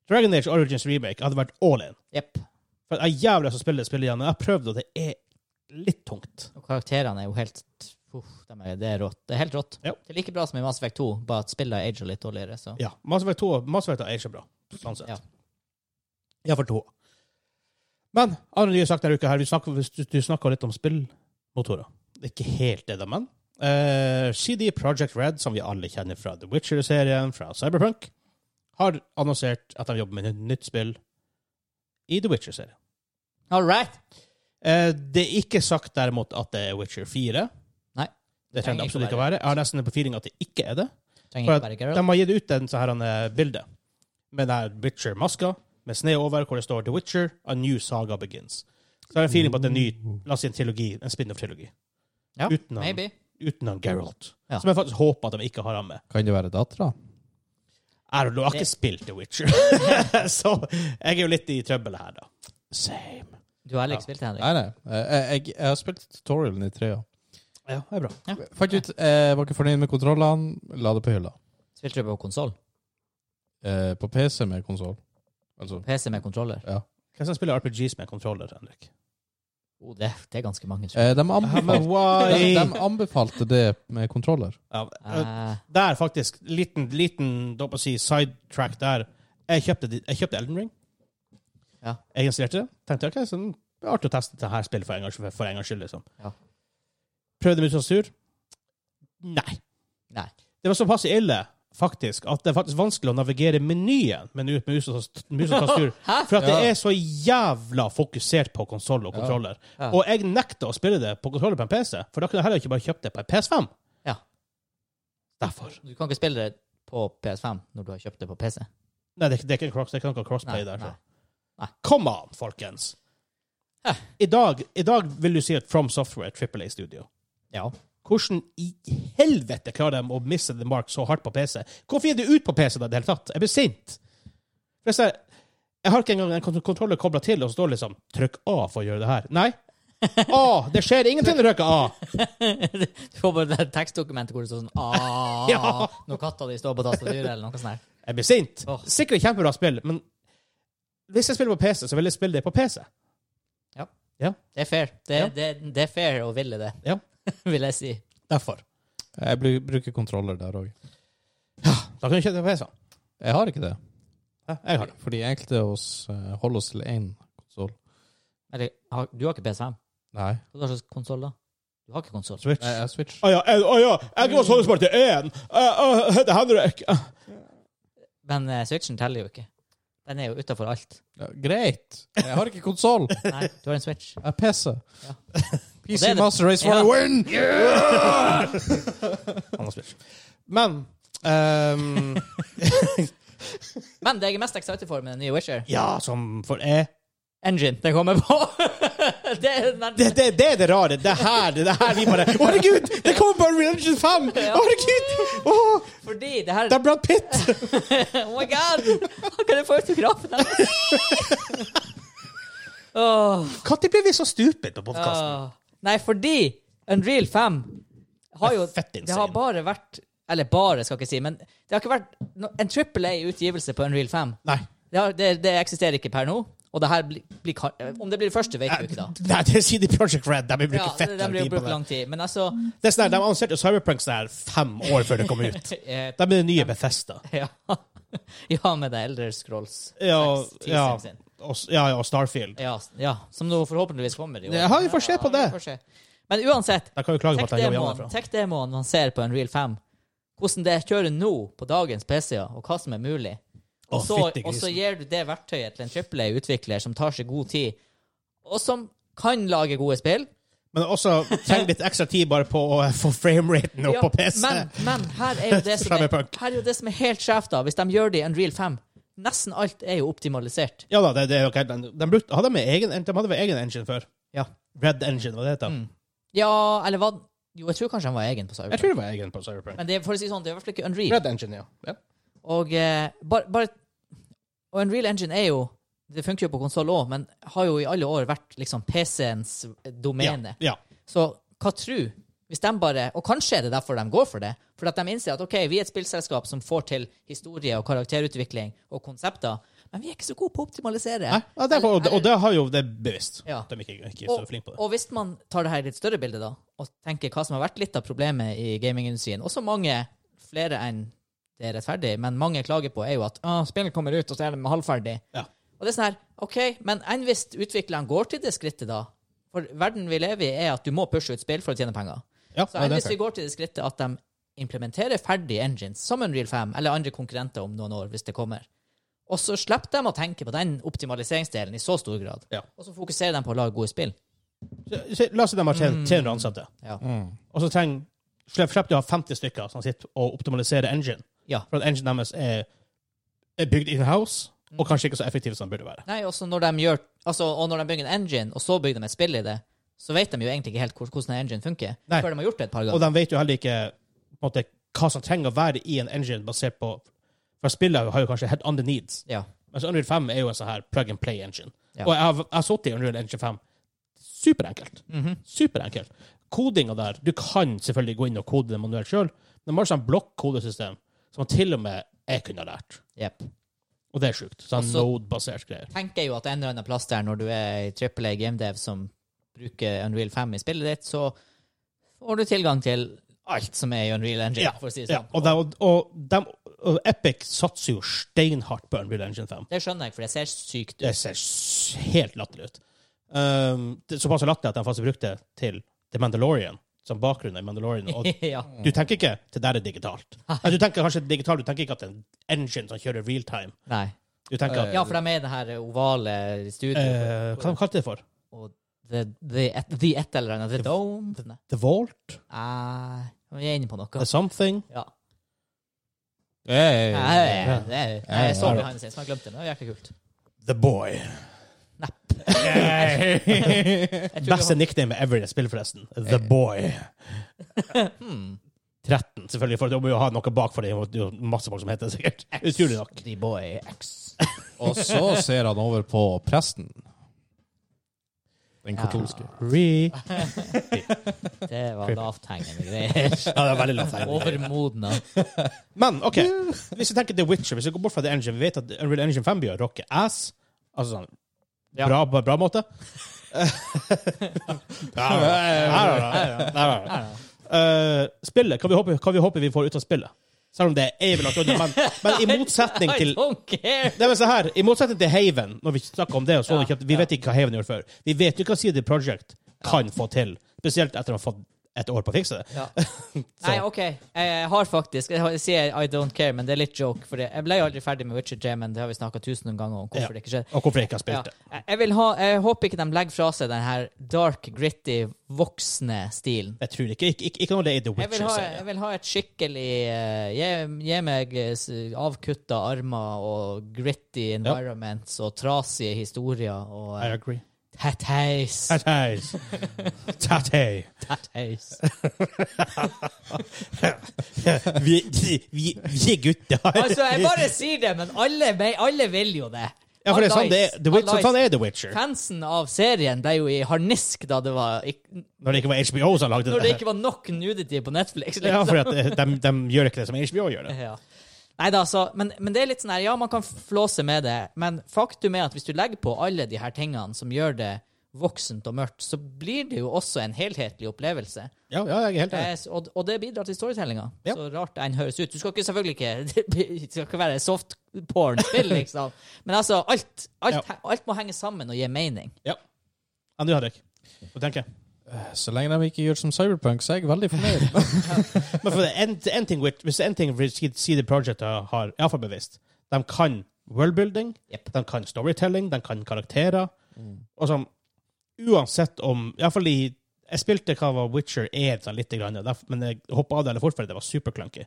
Dragon Age Origins remake hadde vært all in. Yep. For jeg er jævlig som spiller spillet igjen, og jeg har prøvd, og det er litt tungt. Og karakterene er jo helt uff, de er, Det er rått. Det er helt rått. Ja. Det er like bra som i Mass Effect 2, bare at spillet er ager litt dårligere. Så. Ja. Mass Effect 2 Mass Effect er ikke bra, sånn sett. Ja. Ja, for to. Men andre nye sagt denne uka her, vi snakker, du, du snakker litt om spillmotorer. Ikke helt det da, men. Uh, CD Project Red, som vi alle kjenner fra The Witcher-serien, fra Cyberpunk, har annonsert at de jobber med et nytt spill i The Witcher-serien. All right. Uh, det er ikke sagt derimot at det er Witcher 4. Nei. Det trenger det absolutt ikke å være. Jeg har nesten på feeling at det ikke er det. Trenger For ikke være De har gitt ut en sånn her, en, eh, bilde med den Witcher-maska med sne over, hvor det står The Witcher, a new saga begins. Så jeg har en feeling på at det er en ny la oss si en trilogi, en spin-off-trilogi, Ja, uten han. maybe. uten han Geralt. Ja. Som jeg faktisk håper at de ikke har han med. Kan det være dattera? Jeg har Det- ikke spilt The Witcher, *laughs* så jeg er jo litt i trøbbel her, da. Same. Du har heller ikke Ja. spilt det, Henrik? Nei, nei. Jeg, jeg, jeg har spilt tutorialen i trea. Ja, det er bra. Fant ut jeg var ikke fornøyd med kontrollene, la det på hylla. Spilte du på konsoll? Eh, på PC med konsoll. Altså, PC med kontroller? Ja. Hvem som spiller RPGs med kontroller, Henrik? Oh, det, det er ganske mange. eh, de, anbefalte, de, de anbefalte det med kontroller. Ja, eh, Eh, der faktisk, liten, liten si, sidetrack der. Jeg kjøpte, jeg kjøpte Elden Ring. Ja. Jeg installerte det. Tenkte ok, så det er artig å teste dette spillet for en gangs, for en gangs skyld. liksom. Ja. Prøvde med og sur. Nei. nei. Det var såpass ille faktisk, at det er faktisk vanskelig å navigere menyen med mus og, mus og. *laughs* For at det er så jævla fokusert på konsoll og kontroller. Ja. Og jeg nekter å spille det på kontroller på en PC, for da kunne jeg heller ikke bare kjøpt det på en PS5. Ja. Derfor. Du kan ikke spille det på PS5 når du har kjøpt det på PC. Nei, det det er ikke, cross, det er ikke noe crossplay Nei, der. Nei. Nei. Come on, folkens! I dag, I dag vil du si at From Software er Triple A-studio. Ja. Hvordan i helvete klarer de å misse the mark så hardt på PC? Hvorfor gir det ut på PC da, i det hele tatt? Jeg blir sint. Jeg, jeg har ikke engang en kont- kontroller kobla til, og så står det liksom 'trykk A for å gjøre det her'. Nei. *laughs* A! Det skjer ingenting når du trykker A! Du får bare det tekstdokumentet hvor det står sånn A *laughs* Ja. Når katta di står på tastaturet, eller noe sånt. her. Jeg blir sint. Oh. Sikkert kjempebra spill, men hvis jeg spiller på PC, så vil jeg spille det på PC. Ja, Det er fair. Det, Ja. det, det er fair å ville det, Ja. *laughs* vil jeg si. Derfor. Jeg bruker kontroller der òg. Da kan du kjøpe PC. Jeg har ikke det. Ja, jeg har det. Fordi enkelte av oss eh, holder oss til én konsoll. Du har ikke PS5? Nei. Hva slags konsoll da? Du har ikke konsoll. Switch. Jeg, jeg Switch. Å ja, jeg, å ja, jeg kan sånn smart til én! Det heter Henrik. Uh. Men uh, Switchen teller jo ikke. Den er jo utafor alt. Ja, greit. Jeg har ikke konsoll. Nei, du har en Switch. Jeg er PC. Ja. PC er Master Race for a win! Switch. Men um, *laughs* Men det jeg er mest excited for med den nye Witcher, Ja, som for er Engine, det kommer på. *laughs* det, er det, det, det er det rare. Det her, det her vi bare Å, herregud! Det kommer på Unreal Engine 5! Ja. Å, herregud! Oh, Fordi det her det er Brad Pitt! *laughs* Oh my god! Kan jeg få autografen Når ble vi så stupid på podkasten? åh. Nei, fordi Unreal 5 har jo Det. Det har bare vært Eller bare, skal jeg ikke si, men det har ikke vært no, en Triple A-utgivelse på Unreal 5. Nei. Det, har, det, det eksisterer ikke per nå. Og det her blir, blir Om det blir det første, vet vi ikke, da. *laughs* Nei, det sier de Project Red. De vil bruke Ja, fett de lang tid på det. lang tid. Men altså Det er sånn De annonserte Cyberpunk sånn her fem år før det kom ut. *laughs* De er nye Bethesda. *laughs* Ja, ja med det Elder Scrolls Ja, 6 ja, teaseren sin. Og, ja, og Starfield. Ja, ja, som nå forhåpentligvis kommer i år. Ja, vi får se på det. Ja, se. Men uansett, De kan jo klage på at de jobber tech-demoen man ser på Unreal 5, hvordan det kjører nå på dagens PC-er, og hva som er mulig, og så, og så gir du det verktøyet til en AAA-utvikler som tar seg god tid, og som kan lage gode spill. Men også trenger litt ekstra tid bare på å få frameraten opp Ja, på PC. Men, men her er *laughs* det som er, her er, jo det som er helt skjevt, da, hvis de gjør det i Unreal 5. Nesten alt er jo optimalisert. Ja da, det, det er jo ikke De, brukte, hadde med egen, de hadde vel egen engine før. Ja. Red Engine, hva det heter. Mm. Ja, eller hva Jo, jeg tror kanskje han var egen på Jeg tror det var egen på Cyberpunk. Men det, er- for å si sånn, det er i hvert fall ikke Unreal. Red Engine, ja. ja. Og eh, bare, bare Og Unreal Engine er jo Det funker jo på konsoll òg, men har jo i alle år vært liksom PC-ens domene. Ja. Så hva tru hvis de bare Og kanskje er det derfor de går for det. For at de innser at OK, vi er et spillselskap som får til historie og karakterutvikling og konsepter, men vi er ikke så gode på å optimalisere. Nei, ja, det, og, og det har jo det bevisst. Ja. De er ikke, ikke så flinke på det. og hvis man tar det her i litt større bilde, da, og tenker hva som har vært litt av problemet i gamingindustrien, også mange flere enn det er rettferdig, men mange klager på, er jo at spillet kommer ut, og så er det halvferdig. Ja. Og det er sånn her, OK, men enn hvis utvikleren går til det skrittet, da? For verden vi lever i, er at du må pushe ut spill for å tjene penger. Ja, Så er hvis vi går til det skrittet at de implementerer ferdige engines, som Unreal 5, eller andre konkurrenter om noen år, hvis det kommer, og så slipper de å tenke på den optimaliseringsdelen i så stor grad, Ja. og så fokuserer de på å lage gode spill. Så- La oss si de har Mm. 300 ansatte, Ja. og så trenger Slipp slipp de å ha 50 stykker som sitter og optimaliserer engine. Ja. For at engine deres er, er bygd in-house, Mm. og kanskje ikke så effektiv som den burde være. Nei, også når de gjør altså, Og når de bygger en engine, og så bygger de et spill i det, så vet de jo egentlig ikke helt hvordan en engine funker. Nei. Før de har gjort det et par ganger. Og de vet jo heller ikke måte, hva som trenger å være i en engine basert på For spillet har jo kanskje helt andre needs. Ja. Mens Unreal 5 er jo en sånn her plug and play engine. Ja. Og jeg har, jeg har sittet i Unreal Engine 5. Superenkelt. Mhm. Superenkelt. Kodinga der Du kan selvfølgelig gå inn og kode det manuelt sjøl, men de har sånn blokk-kodesystem som til og med jeg kunne ha lært. Jep. Og det er sjukt. Sånn Node-basert greier. Tenker jeg jo at en eller annen plass der, når du er i AAA GameDev som bruker Unreal 5 i spillet ditt, så får du tilgang til alt som er i Unreal Engine, Ja, si det Ja, sånn. og, de, og, de, og Epic satser jo steinhardt på Unreal Engine 5. Det skjønner jeg, for det ser sykt ut. Det ser helt latterlig ut. Um, det er såpass latterlig at de faktisk brukte det til The Mandalorian, som bakgrunn i Mandalorian. Og *laughs* ja. du tenker ikke til der er digitalt. Du tenker kanskje digitalt, du tenker ikke at det er en engine som kjører real time. Nei. Du tenker at Ja, for de er i det her ovale studioet. Uh, Hva de kalte de det for? Og the, the, et, the et eller annet. The Dome? The, The Vault? Nei, vi er inne på noe. The Something? Ja. Hey. Nei, det, hey. jeg så Ja. behind the scenes, men jeg glemte det. Det var jækla kult. The Boy. Nepp. *laughs* Beste nickname ever i spillet, forresten. The Boy. *laughs* 13, selvfølgelig, for du må jo ha noe bak for det. Det er masse folk som heter det, sikkert. Utrolig nok. The Boy X. Og så ser han over på presten. Den katolske. Re. *laughs* Det var lavthengende greier. *laughs* Ja, det er veldig lavt. hengende. Overmodna. *laughs* Men OK, hvis vi tenker The Witcher, hvis vi går bort fra The Engine, vi vet at Unreal Engine 5 blir å rocke ass. Altså sånn Ja. bra, på en bra måte. Spillet, hva vi, håper, hva vi håper vi får ut av spillet. Selv om det er evig langt unna. Men, *laughs* men i motsetning til I don't care! det er vel her, I motsetning til Haven, når vi snakker om det, og så, Ja, ikke at vi vet ikke hva Haven gjør før. Vi vet jo hva CD Projekt kan få til. Spesielt etter å ha fått et år på å fikse det. Ja. *laughs* Nei, OK. Jeg har faktisk Jeg sier I don't care, men det er litt joke. For jeg ble aldri ferdig med Witcher 3, men det har vi snakka tusen ganger om hvorfor Ja. det ikke skjedde. Og hvorfor jeg ikke har spilt det. Jeg- Jeg, ha, jeg håper ikke de legger fra seg den her dark, gritty, voksne stilen. Jeg tror ikke Ikke, ikke, ikke noe det er i The Jeg vil ha, jeg vil ha et skikkelig uh, gi, meg avkutta armer og gritty environments og trasige historier og I uh, agree. Tatteis. Tatteis. Tattei. Tatteis. *laughs* vi, vi, vi, er gutter. Altså, jeg bare sier det, men alle, alle vil jo det. Ja, for det er sånn det er. The Witcher, sånn er The Witcher. Fansen av serien ble jo i harnisk da det var ikke, Når det ikke var HBO som lagde det. Når det ikke var nok nudity på Netflix. Ja, Liksom. for at de, de gjør ikke det som HBO gjør det. *laughs* Ja. Nei da, så, men, men det er litt sånn her, ja, man kan flåse med det, men faktum er at hvis du legger på alle de her tingene som gjør det voksent og mørkt, så blir det jo også en helhetlig opplevelse. Ja, ja, jeg er helt enig. Eh, og, og det bidrar til storytellinga. Ja. Så rart den høres ut. Du skal ikke selvfølgelig ikke *laughs* Det skal ikke være softporn-spill, *laughs* liksom. Men altså, alt, alt, Ja. alt må henge sammen og gi mening. Ja. Andre Henrik, hva tenker jeg? Så lenge de ikke gjør som Cyberpunk, så er jeg veldig fornøyd. *laughs* Men for det er en, en ting, with- hvis det er en ting CD Projekt har iallfall bevisst, de kan worldbuilding, yep. de kan storytelling, de kan karakterer. Og sånn, uansett om Iallfall i Jeg spilte hva var Witcher 1 sånn lite grann, men jeg hoppa av det eller fort fordi det var superklunky.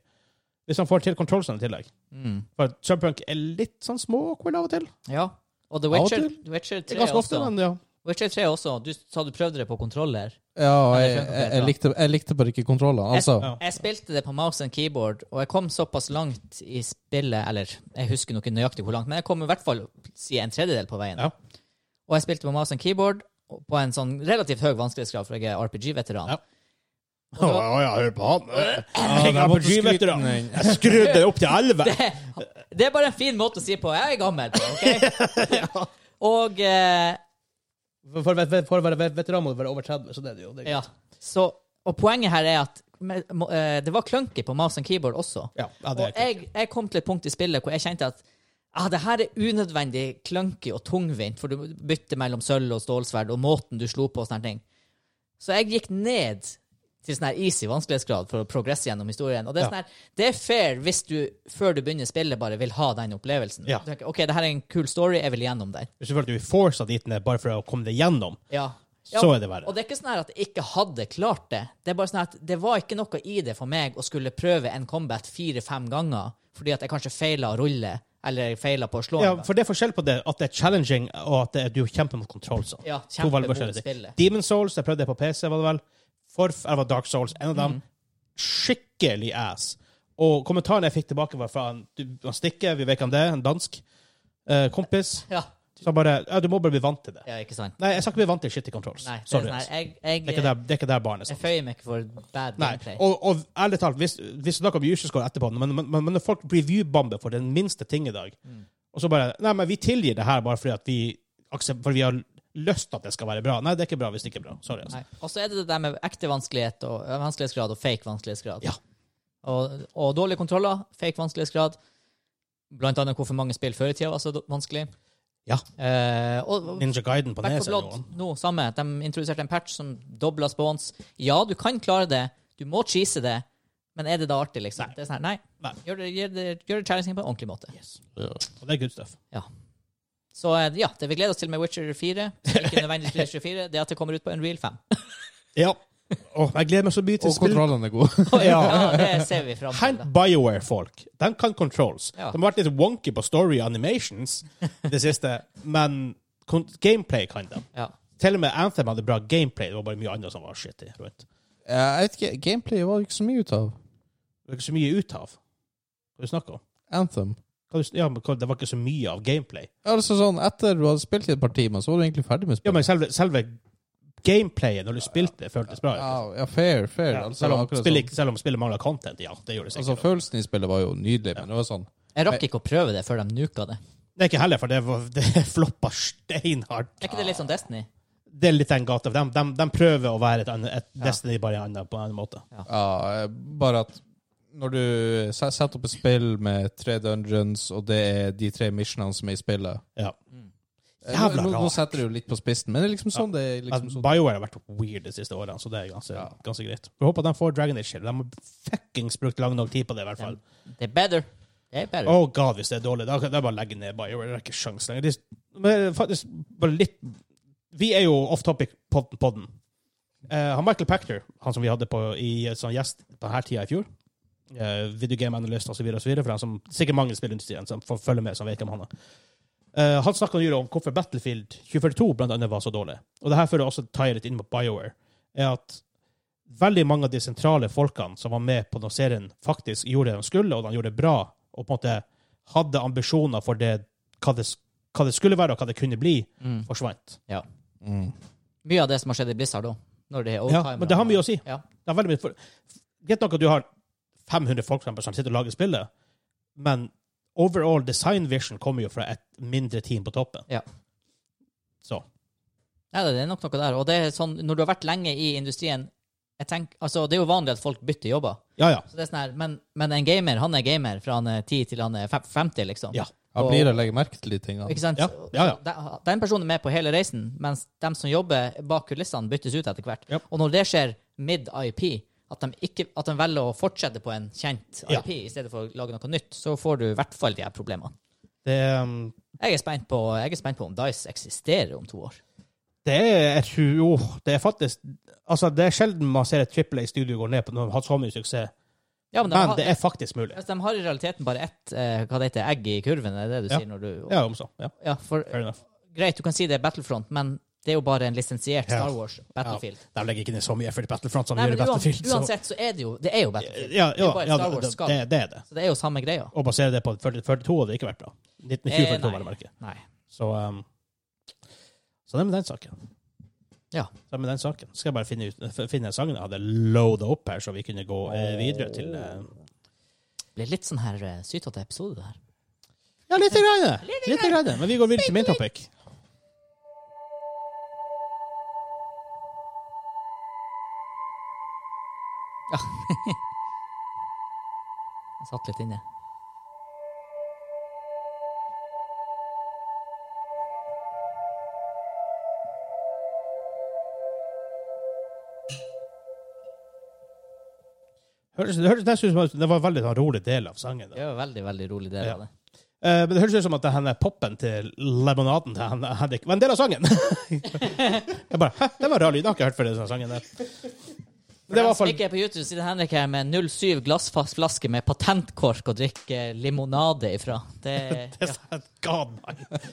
Hvis han får til controlsene i tillegg. Mm. For Cyberpunk er litt sånn små awkward av og til. Ja. Og The og Witcher. The Witcher 3 Ganske ofte, også. men ja. Witcher 3 også. Du sa du prøvde det på kontroller. Ja, og jeg, jeg, jeg, likte, jeg likte bare ikke kontroller. Altså, Jeg, Jeg spilte det på mouse and keyboard, og jeg kom såpass langt i spillet Eller jeg husker nok ikke nøyaktig hvor langt, men jeg kom i hvert fall si en tredjedel på veien. Ja. Og jeg spilte på mouse and keyboard på en sånn relativt høy vanskelighetsgrad, for jeg er RPG-veteran. Ja. Å ja, hør på han. Jeg er den. *laughs* Jeg skrudde opp til 11. det, det er bare en fin måte å si på. Jeg er gammel på, OK? *laughs* Og eh, For, for, for, for å være veteran må du være over 30, så det er det jo. Det er ja. Så, og poenget her er at med, må- eh, det var clunky på mouse and keyboard også. Ja, ja, Og jeg, jeg kom til et punkt i spillet hvor jeg kjente at ah, det her er unødvendig clunky og tungvint, for du bytter mellom sølv og stålsverd, og måten du slo på og sånne ting. Så jeg gikk ned til sånn her easy vanskelighetsgrad for å progresse gjennom historien. Og det er, Ja. sånn her, det er fair hvis du før du begynner spillet, bare vil ha den opplevelsen. Ja. Du tenker, OK, det her er en kul story, jeg vil gjennom den. Hvis du føler at du blir forsa dit ned bare for å komme deg gjennom, Ja. så er det verre. Og det er ikke sånn her at jeg ikke hadde klart det. Det er bare sånn at det var ikke noe i det for meg å skulle prøve en combat fire-fem ganger fordi at jeg kanskje feila å rulle, eller feila på å slå. Ja, for det er forskjell på det at det er challenging, og at det er, du kjemper mot controls. Ja, spillet. Demon Souls, jeg prøvde det på PC, var det vel. Var Dark Souls, en av dem. Skikkelig ass. Og kommentaren jeg fikk tilbake, var fra en, du, han Stikke, vi vet hvem det er, en dansk eh, kompis. *laughs* Ja. Så han bare Ja, du må bare bli vant til det. ja, ikke sant? Nei, jeg skal ikke bli vant til shitty controls. Nei, det Sorry. sånn jeg, jeg, Det er ikke der, det er ikke der barnet jeg føyer meg ikke for bad Nei, gameplay. og, og ærlig talt, hvis, hvis du snakker om user etterpå, men, men, men når folk review-bomber for den minste ting i dag, Mm. og så bare Nei, men vi tilgir det her bare fordi at vi, for vi har lyst til at det skal være bra. Nei, det er ikke bra hvis det ikke er bra. Sorry. Altså. Og så er det det der med ekte vanskelighet og, øh, vanskelighetsgrad og fake vanskelighetsgrad. Ja. Og, og dårlige kontroller, fake vanskelighetsgrad. Blant annet hvorfor mange spill før i tida var så vanskelig. Ja. Eh, og, Ninja Guiden på Back nes Blood, noe. samme. De introduserte en patch som dobla spawns. Ja, du kan klare det. Du må cheese det. Men er det da artig, liksom? Nei. Det sånn her, nei. Nei. Gjør det, gjør det, gjør det på en ordentlig måte. Og det er good stuff. Så eh, ja, det vi gleder oss til med Witcher 4, ikke nødvendigvis Witcher 4, det er at det kommer ut på en Real 5. Ja. Åh, jeg gleder meg så mye til og spill. kontrollene er gode. *laughs* Ja. Ja, det ser vi fram til. Hent. BioWare-folk. De kan controls. Ja. De har vært litt wonky på story animations det siste, men gameplay kan de. Ja. Til og med Anthem hadde bra gameplay. Det var bare mye annet som var shitty rundt. Jeg vet ikke, Gameplay var det ikke så mye ut av. Det var ikke så mye ut av. Hva du snakker om? Anthem. Ja, men det var ikke så mye av gameplay. Altså sånn, Etter du hadde spilt i et par timer, så var du egentlig ferdig med Ja, spillet. men selve, selve gameplayet når du spilte, føltes bra. Ja, ja, fair, fair. Ja, altså, selv, om spillet, sånn. selv om spillet mangla content, ja. Det gjorde det altså. Følelsen i spillet var jo nydelig, men det var sånn Jeg rakk ikke å prøve det før de nuka det. det er ikke heller, for det, var, *laughs* det floppa steinhardt. Er ikke det litt som Destiny? Det er litt den gata. De, de, de prøver å være et, et Destiny bare en annen- på en annen måte. Ja, ja. bare at når du setter opp et spill med tre dungeons, og det er de tre missionene som er i spillet Ja. Jævla nå, nå setter du jo litt på spissen, men det er liksom sånn det er. Liksom sånn. BioWare har vært weird de siste årene, så det er ganske, Ja. ganske greit. Vi håper de får Dragon Age. De har fuckings brukt lang nok tid på det, i hvert fall. Det er better. Det er better. Oh god, hvis det er dårlig, da kan jeg bare legge ned BioWare. Det er ikke sjans lenger. Det er, men faktisk bare litt Vi er jo off topic på podden. Uh, han Michael Pachter, han som vi hadde på, i, som gjest på denne tida i fjor, uh, videogame analyst osv., for dem som sikkert mange i spillindustrien som får følge med, som vet hvem han er. Uh, han snakka nylig om hvorfor Battlefield 2042 blant annet var så dårlig. Og det her fører også tie litt inn på BioWare, er at veldig mange av de sentrale folkene som var med på når serien faktisk gjorde det de skulle, og de gjorde det bra, og på en måte hadde ambisjoner for det, hva, det, hva det skulle være, og hva det kunne bli, Mm. forsvant. Mm. Mye av det som har skjedd i Blizzard òg. Ja, men det har mye å si. Ja. Det er veldig mye for... Greit nok at du har 500 folk som sitter og lager spillet, men overall design vision kommer jo fra et mindre team på toppen. Ja. Så. Nei, det er nok noe der. Og det er sånn, når du har vært lenge i industrien jeg tenker, altså, Det er jo vanlig at folk bytter jobber. Ja, ja. Så det er sånn her, men, men en gamer han er gamer fra han er 10 til han er 50, liksom. Ja. Han blir å legge merke til de tingene. Ikke sant? Ja, ja, ja. Den, den personen er med på hele reisen, mens de som jobber bak kulissene, byttes ut etter hvert. Ja. Og når det skjer mid-IP, at, de ikke- at de velger å fortsette på en kjent Ja. IP i stedet for å lage noe nytt, så får du i hvert fall de her problemene. Det, um, Jeg er på, jeg er spent på om Dice eksisterer om to år. det er tror, det er faktisk Altså, det er sjelden man ser et trippel A-studio gå ned på når de har så mye suksess, Ja, men de, men har, det er faktisk mulig. altså, de har i realiteten bare ett eh, hva det heter, egg i kurven, er det du Ja. sier når du Ja, om så. Ja, Ja, for fair enough. greit, du kan si det er Battlefront, men det er jo bare en lisensiert Star Wars Battlefield. De legger ikke ned så mye effort i Battlefront som Nei, gjør i Battlefield. så- uansett så er det jo Det er jo Battlefield. Ja, Det er ja, ja Star Wars det, det, det er det. Så det er jo samme greia. Og basere det på 40 42 hadde ikke vært bra. 1942 Eh, var det merket. Så, um, så det er med den saken. Ja. Så det er med den saken. Skal jeg bare finne, ut, finne sangen jeg hadde loada opp her, så vi kunne gå eh, videre til eh, Det blir litt sånn her uh, sytete episode, det her. Ja, litt grann. Litt grann. Men vi går videre til main topic. *laughs* Jeg satt litt inne. Hørtes, det hørtes nesten ut som det var en veldig sånn, rolig del av sangen. Det var en veldig, veldig rolig del Ja. av det. Eh, men det høres ut som at det her poppen til lemonaden til Henrik Henrik var en del av sangen. *laughs* jeg bare, Hæ, det var rar lyd. Jeg har ikke hørt før den sangen der. For det var fall ikke er på YouTube, sitter Henrik her med 07 glassflaske med patentkork og drikker limonade ifra. Det, *laughs* det sånn, God.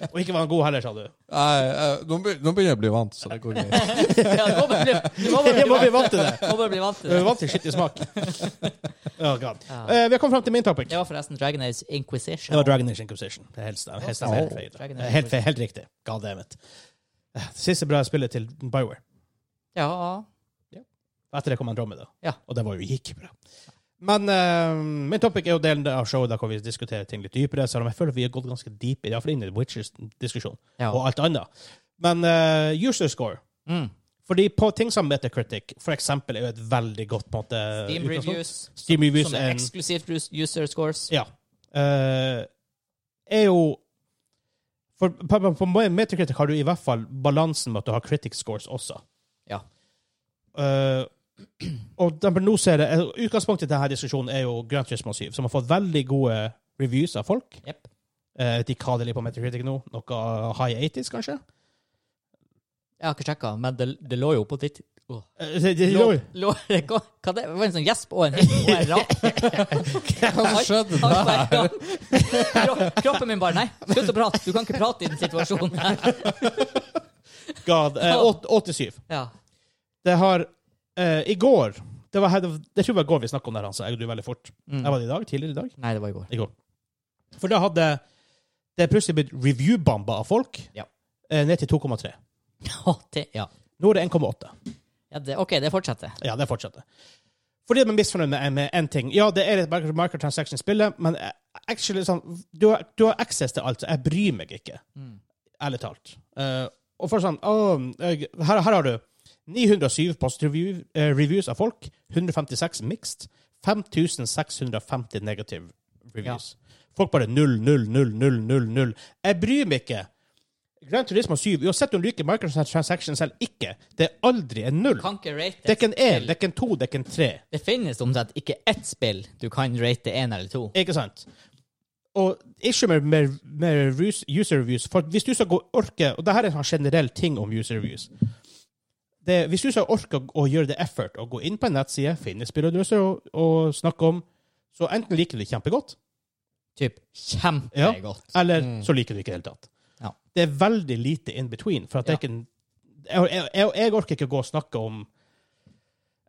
Og ikke var han god heller, sa du. Nei, eh, nå begynner jeg å bli vant, så det går greit. *laughs* ja, du må bare *laughs* bli, du må bare bli, må bli vant, til det. Du må bare bli vant til det. Du er vant til skittig smak. Oh, God. Ja. Uh, vi har kommet fram til min topic. Det var forresten Dragon Age Inquisition. Det var Dragon Age Inquisition. Det er helt, helt, helt, helt, feil. Helt, feil, helt riktig. God damn it. Eh, Det siste bra spillet til Bioware. Ja, Etter det kom Andromeda. Ja. Og det var jo ikke bra. Men uh, min topic er jo delen av showet der hvor vi diskuterer ting litt dypere, selv om jeg føler vi har gått ganske deep i iallfall inn i Witchers-diskusjonen ja. og alt annet. Men uh, user score Mm. Fordi på ting som Metacritic, for eksempel, er jo et veldig godt på en måte Steam reviews, Steam reviews som som er eksklusivt user scores. Ja. Uh, er jo For på, på, Metacritic har du i hvert fall balansen med at du har critic scores også. Ja. Eh, og nå ser jeg, eh, Utgangspunktet til denne diskusjonen er jo Grand Turismo 7, som har fått veldig gode reviews av folk. Yep. Eh, de hva det ligger på Metacritic nå. Noe high 80s, kanskje? Jeg har ikke sjekka, men det, det lå jo på ditt oh. Det- det- Lå, lå, *laughs* det, hva, det, var en sånn gjesp og en *laughs* og en rap. Hva skjedde der? Kroppen min bare Nei, slutt å prate. Du kan ikke prate i den situasjonen. God, eh, åt- 87. Ja. Det har eh, I går det, var, det tror jeg var i går vi snakker om det, Hans. så jeg gjorde veldig fort. Mm. Jeg var det i dag? Tidligere i dag? Nei, det var i går. I går. For da hadde det plutselig blitt review-bamba av folk Ja. eh, ned til 2,3. *laughs* Å, det, ja. Nå er det 1,8. ja det, OK, det fortsetter. Ja, det fortsetter. Fordi de er misfornøyd med, en ting. Ja, det er et micro- microtransaction i spillet, men eh, actually, sånn, du, har, du har access til alt, så jeg bryr meg ikke. Mm. Ærlig talt. Uh, og for sånn oh, her, her har du 907 positive review, eh, reviews av folk, 156 mixed, 5650 negative reviews. Folk bare 0, 0, 0, 0, 0, 0. Jeg bryr meg ikke. Grand Turismo 7, uansett om du liker microtransactions eller ikke, det er aldri en null. Kan ikke rate Det er ikke en én, det er ikke en to, det er ikke en tre. Det finnes omtrent ikke ett spill du kan rate én eller to. Ikke sant? Og ikke med, med, med user reviews. For hvis du skal gå orke Og dette er en generell ting om user reviews. Det, hvis du så orker å, gjøre det effort å gå inn på en nettside, finne spillet og, å snakke om, så enten liker du det kjempegodt, Typ kjempegodt. Ja, eller Mm. så liker du ikke i det hele tatt. Ja. Det er veldig lite in between. For at Ja. ikke jeg, jeg, jeg, jeg orker ikke å gå og snakke om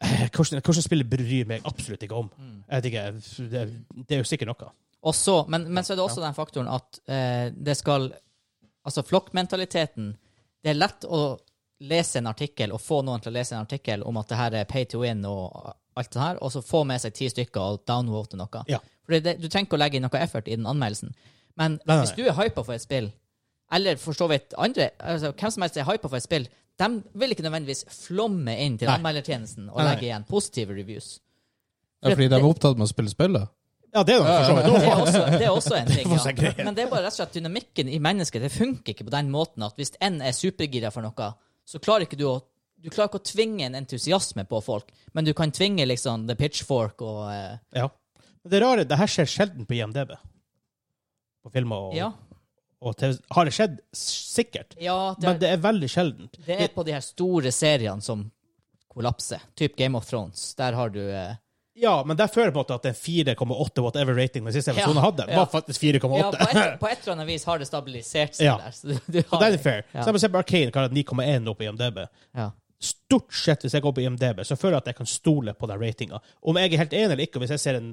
eh, hvordan, hvordan spillet bryr meg absolutt ikke om. Mm. Jeg vet ikke, det, det er jo sikkert noe. Og så, men, men så er det også den faktoren at eh, det skal Altså flokkmentaliteten. Det er lett å lese en artikkel og få noen til å lese en artikkel om at det her er pay to win og alt det her, og så få med seg ti stykker og downvote noe. Ja. For det, du trenger ikke å legge inn noe effort i den anmeldelsen. Men Nei, nei, hvis du er hypa for et spill, eller for så vidt andre altså, Hvem som helst er hypa for et spill, de vil ikke nødvendigvis flomme inn til Nei. anmeldertjenesten og Nei, nei. legge igjen positive reviews. Ja, fordi de er opptatt med å spille spillet? Ja, det er noe for så vidt. *laughs* Det er også, det er også en ting. Ja. Men det er bare rett og slett dynamikken i mennesket. Det funker ikke på den måten at hvis en er supergira for noe, så klarer ikke du å du klarer ikke å tvinge en entusiasme på folk, men du kan tvinge liksom the pitchfork og eh, Ja. Men det rare, det her skjer sjelden på IMDb. På filmer og, Ja. og TV. Har det skjedd? Sikkert. ja det, Men er, det er veldig sjeldent. det er på de her store seriene som kollapser. Typ Game of Thrones. Der har du eh, Ja, men der føler jeg på en måte at den 4,8 whatever rating den siste Ja, episoden hadde, ja. var faktisk 4,8. Ja, på et, på et eller annet vis har det stabilisert seg Ja. der. Så den er fair. Ja. Så jeg Arkane kan ha 9,1 opp på IMDb. ja. Stort sett, hvis jeg går på IMDb, så føler jeg at jeg kan stole på den ratinga. Om jeg er helt enig eller ikke, hvis jeg ser en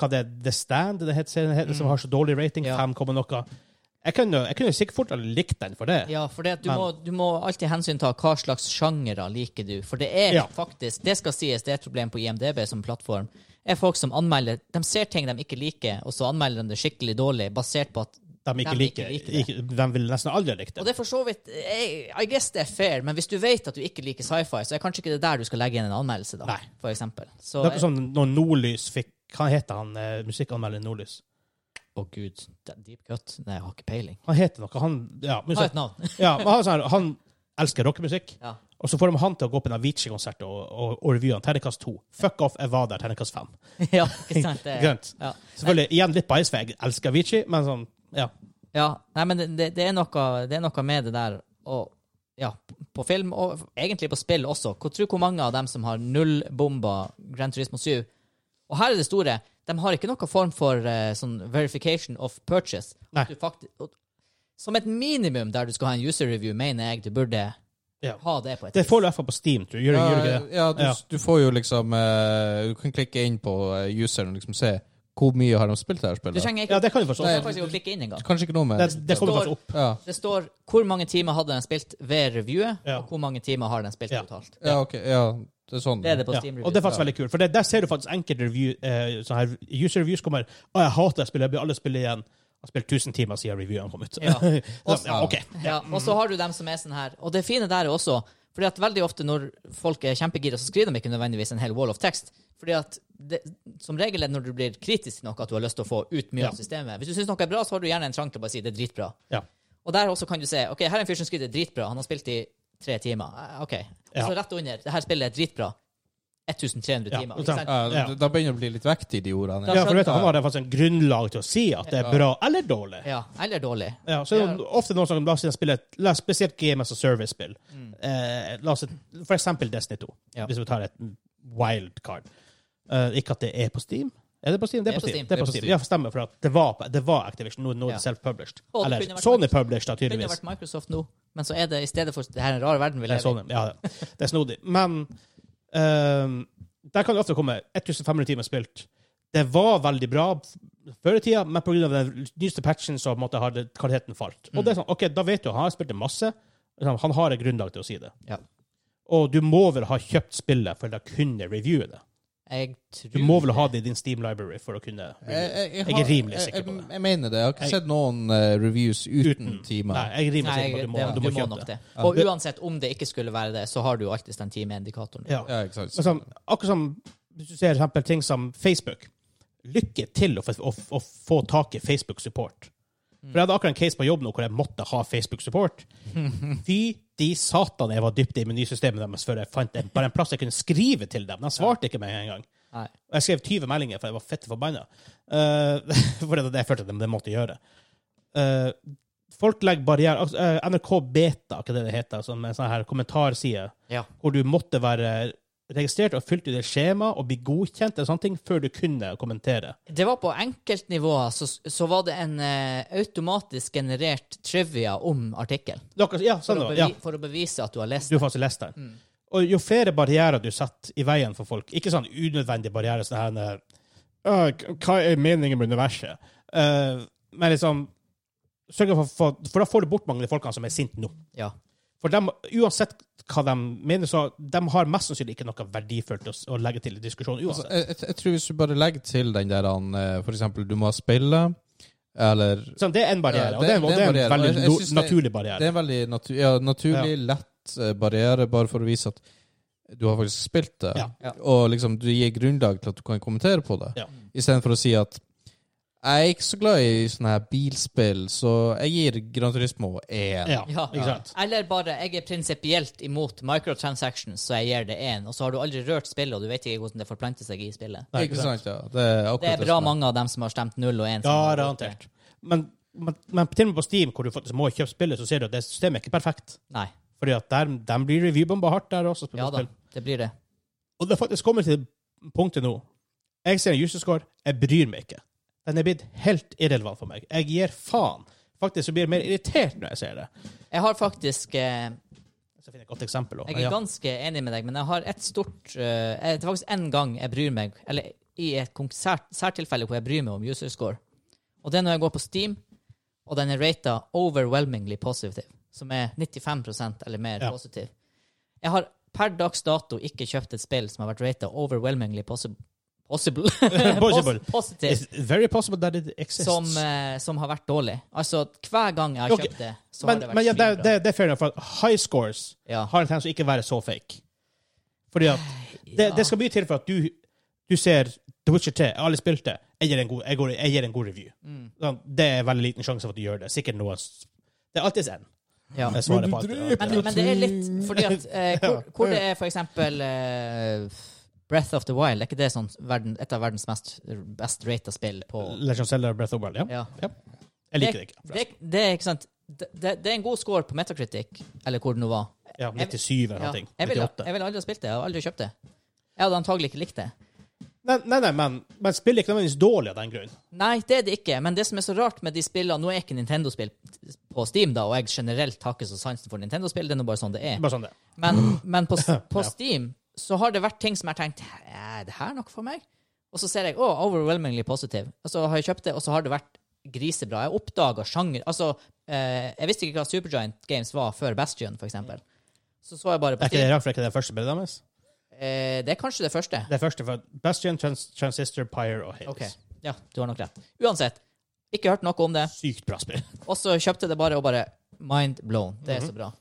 hva det er, The Stand, det heter, serien heter, som har så dårlig rating, Mm. Ja. 5, noe Jeg kunne, jeg kunne sikkert fort ha likt den for det. Ja, for det du, må, du må alltid hensynta hva slags sjangere liker du. For det er Ja. faktisk, det skal sies, det er et problem på IMDb som plattform, er folk som anmelder De ser ting de ikke liker, og så anmelder de det skikkelig dårlig, basert på at De ikke De liker, ikke liker ikke, De vil nesten aldri like det. Og det. er for så vidt I, guess det er fair, men hvis du vet at du ikke liker sci-fi, så er kanskje ikke det der du skal legge inn en anmeldelse, da. Nei. For eksempel. Så, Det er ikke som når Nordlys fikk Hva heter han eh, musikkanmelderen Nordlys? Å, gud. er Deep cut? Nei, jeg har ikke peiling. Han heter noe Han, ja, Ha musikk, et navn. *laughs* ja, men han, sånn, han elsker rockemusikk. Ja. Og så får de han til å gå på en Avicii-konsert og, og, og revue han. Terningkast 2. Fuck off, jeg var der. Terningkast 5. *laughs* ja, ikke sant? Det, ja. Selvfølgelig igjen litt bias, for jeg elsker Avicii, men sånn, ja. Ja, nei, men det, det, er noe, det er noe med det der og, ja, på film, og egentlig på spill også. Hvor, tro hvor mange av dem som har null bomber Grand Turismo 7. Og her er det store. De har ikke noen form for uh, sånn verification of purchase. Nei. Du som et minimum der du skal ha en user review, mener jeg du burde Ja. ha det på et Det får du i hvert fall på Steam, tror jeg. Gjør, gjør du ikke det? ja, du, Ja. du får jo liksom uh, Du kan klikke inn på eh, useren og liksom se hvor mye har de spilt det her Du spillet. trenger ikke, Ja, det kan du du forstå. faktisk ikke klikke inn engang. Kanskje ikke noe med Det, det kommer står- ja. Det står hvor mange timer hadde den spilt ved reviewet, Ja. og hvor mange timer har den spilt Ja. totalt. ja, ok. Ja, det er sånn. Det er det på Ja. Og det er Reviews. faktisk veldig kult, for det, der ser du faktisk enkelte review, eh, sånne her user reviews kommer Å, jeg hater spillet, jeg blir alle spillet igjen. Jeg har spilt 1000 timer siden reviewen kom ut. Ja. *laughs* Også, ja, ok. Ja, og så har du dem som er sånn her. Og det fine der er også fordi at veldig ofte når folk er kjempegira, så skriver de ikke nødvendigvis en hel wall of text. Fordi at det, Som regel er det når du blir kritisk til noe, at du har lyst til å få ut mye Ja. av systemet. Hvis du syns noe er bra, så har du gjerne en trang til å bare si det er dritbra. Ja. Og der også kan du se ok, her er en fyr som skriver det er dritbra. Han har spilt i tre timer. Eh, OK. Og så rett under det her spillet er dritbra. 1300 timer. Ja? Ja, Ja. da- begynner det å bli litt vekt i de ordene. Ja, for du vet, Han har faktisk en grunnlag til å si at det er bra eller dårlig. Ja, eller dårlig. Ja, så er det ofte noen som la oss spille et la oss spesielt Game as a Service-spill. Eh, la oss for eksempel Destiny 2, Mm. Ja. hvis vi tar et wildcard. Eh, ikke at det er på Steam. Er det på Steam? Det er på Steam. Det er på Steam. Ja, stemmer, for at det var, det var Activision. Nå, nå er det self-published. Eller Sony published, da, Det kunne vært Microsoft nå, men så er det i stedet for Det her er en rar verden vi er, lever i. Ja, det er snodig. Men um, der kan det ofte komme 1500 timer spilt. Det var veldig bra før i tida, men pga. den nyeste patchen så måtte måte har det, kvaliteten falt. Og det er sånn, ok, Da vet du han har spilt det masse. Liksom, Han har et grunnlag til å si det. Ja. Og du må vel ha kjøpt spillet for å kunne reviewe det. Jeg tror Du må vel ha det i din Steam library for å kunne Jeg, jeg, jeg, Jeg er rimelig sikker på det. Jeg, jeg mener det. Jeg har ikke Jeg- sett noen uh, reviews uten, uten timer. Nei, jeg er rimelig Nei, sikker på at du må, det, du du må må nok det. det. Og uansett om det ikke skulle være det, så har du jo alltid den timeindikatoren. Ja. Ja, exactly. Sånn, akkurat som hvis du ser eksempel ting som Facebook. Lykke til å, å, å få tak i Facebook-support. For jeg hadde akkurat en case på jobb nå hvor jeg måtte ha Facebook-support. *laughs* Fy de satan jeg var dypt i menysystemet deres før jeg fant en, bare en plass jeg kunne skrive til dem. De svarte ikke meg engang. Og jeg skrev 20 meldinger, for jeg var fette forbanna. Uh, *laughs* for det var det jeg følte at de måtte gjøre. Uh, folk legger barrierer altså, eh, NRK Beta, hva det det heter, som en sånn her kommentarside, Ja. hvor du måtte være registrert og fylt ut et skjema og blitt godkjent eller sånne ting før du kunne kommentere. Det var på enkeltnivåer, så, så var det en eh, automatisk generert trivia om artikkelen. Ja, sånn for, ja. for å bevise at du har lest Du har faktisk lest den. Mm. Og jo flere barrierer du setter i veien for folk, ikke sånn unødvendige barrierer, sånn her uh, Hva er meningen med universet? Uh, men liksom for, for, for da får du bort mange av de folkene som er sinte nå. Ja. For de, uansett hva de mener, så de har mest sannsynlig ikke noe verdifullt å, å legge til i diskusjonen Altså, uansett. jeg, jeg, jeg tror hvis du bare legger til den der han, eh, For eksempel, du må ha spille, eller sånn, det er en barriere, Ja, og det, er- og det er en barriere. veldig no, det- naturlig Det er en veldig natu ja, naturlig, lett eh, barriere, bare for å vise at du har faktisk spilt det. Ja. Ja. Og liksom, du gir grunnlag til at du kan kommentere på det. Ja. Istedenfor å si at jeg er ikke så glad i sånne her bilspill, så jeg gir Gran Turismo én. Ja, Ja. ikke sant? Eller bare jeg er prinsipielt imot microtransactions, så jeg gir det én. Og så har du aldri rørt spillet, og du vet ikke hvordan det forplanter seg i spillet. Nei, ikke sant? ja. Det er, Det er bra som mange av dem som har stemt null og én. Ja, det. Garantert. Men, men, men til og med på Steam, hvor du faktisk må kjøpe spillet, så ser du at det systemet er ikke perfekt. Nei. Fordi at der, de blir reviewbomba hardt der også. Ja da, det blir det. Og det faktisk kommer til punktet nå. Jeg ser en user score, jeg bryr meg ikke. Den er blitt helt irrelevant for meg. Jeg gir faen. Faktisk så blir jeg mer irritert når jeg ser det. Jeg har faktisk eh, Jeg skal finne et godt eksempel. også. Jeg er Ja. ganske enig med deg, men jeg har et stort eh, Det er faktisk én gang jeg bryr meg, eller i et konsert, særtilfelle hvor jeg bryr meg om user score. Og det er når jeg går på Steam, og den er rata overwhelmingly positive, som er 95% eller mer Ja. positiv. Jeg har per dags dato ikke kjøpt et spill som har vært rata overwhelmingly possi possible. *laughs* Possible. Positive. It's very possible that it exists. Som, eh, som har vært dårlig. Altså, hver gang jeg har Ok, kjøpt det, så men, har det vært men ja, det, svinbra. det, det er fair enough, for high scores Ja. har en tendens til å ikke være så fake. Fordi at det, Ja. det skal mye til for at du, du ser The Witcher 3, alle spilte, jeg gir en god, jeg går, jeg gir en god review. Mm. Sånn, Det er veldig liten sjanse for at du gjør det. Sikkert noe Det er alltid en. Ja. Men, svarer på alt. Men, men det er litt fordi at eh, hvor, hvor det er for eksempel eh, Breath of the Wild, er ikke det sånn verden, et av verdens mest best rata spill på Legend of Zelda Breath of the Wild, ja. Ja. Jeg liker det ikke. Det, det er ikke det, det, er en god score på Metacritic, eller hvor det nå var. Ja, 97 eller Ja. noe. Jeg ville 98. jeg ville aldri ha spilt det. og aldri kjøpt det. Jeg hadde antagelig ikke likt det. Nei, nei, nei men, men spillet er ikke nødvendigvis dårlig av den grunn. Nei, det er det ikke. Men det som er så rart med de spillene Nå er ikke Nintendo-spill på Steam, da, og jeg generelt har ikke så sansen for Nintendo-spill. Det er nå bare sånn det er. Bare sånn det. Men, men på, *laughs* på Ja. Steam så har det vært ting som jeg har tenkt Er det her noe for meg? Og så ser jeg å, overwhelmingly positive. Og så har jeg kjøpt det, og så har det vært grisebra. Jeg oppdaga sjanger Altså, eh, jeg visste ikke hva Supergiant Games var før Bastion, for eksempel. Så så jeg bare på Er ikke det rart, for er ikke det første bildet deres? Eh, det er kanskje det første. Det første for Bastion, Trans Transistor, Pyre og Hades. Okay. Ja, du har nok rett. Uansett, ikke hørt noe om det. Sykt bra spill. Og så kjøpte jeg det bare, og bare mind blown. Det er så bra.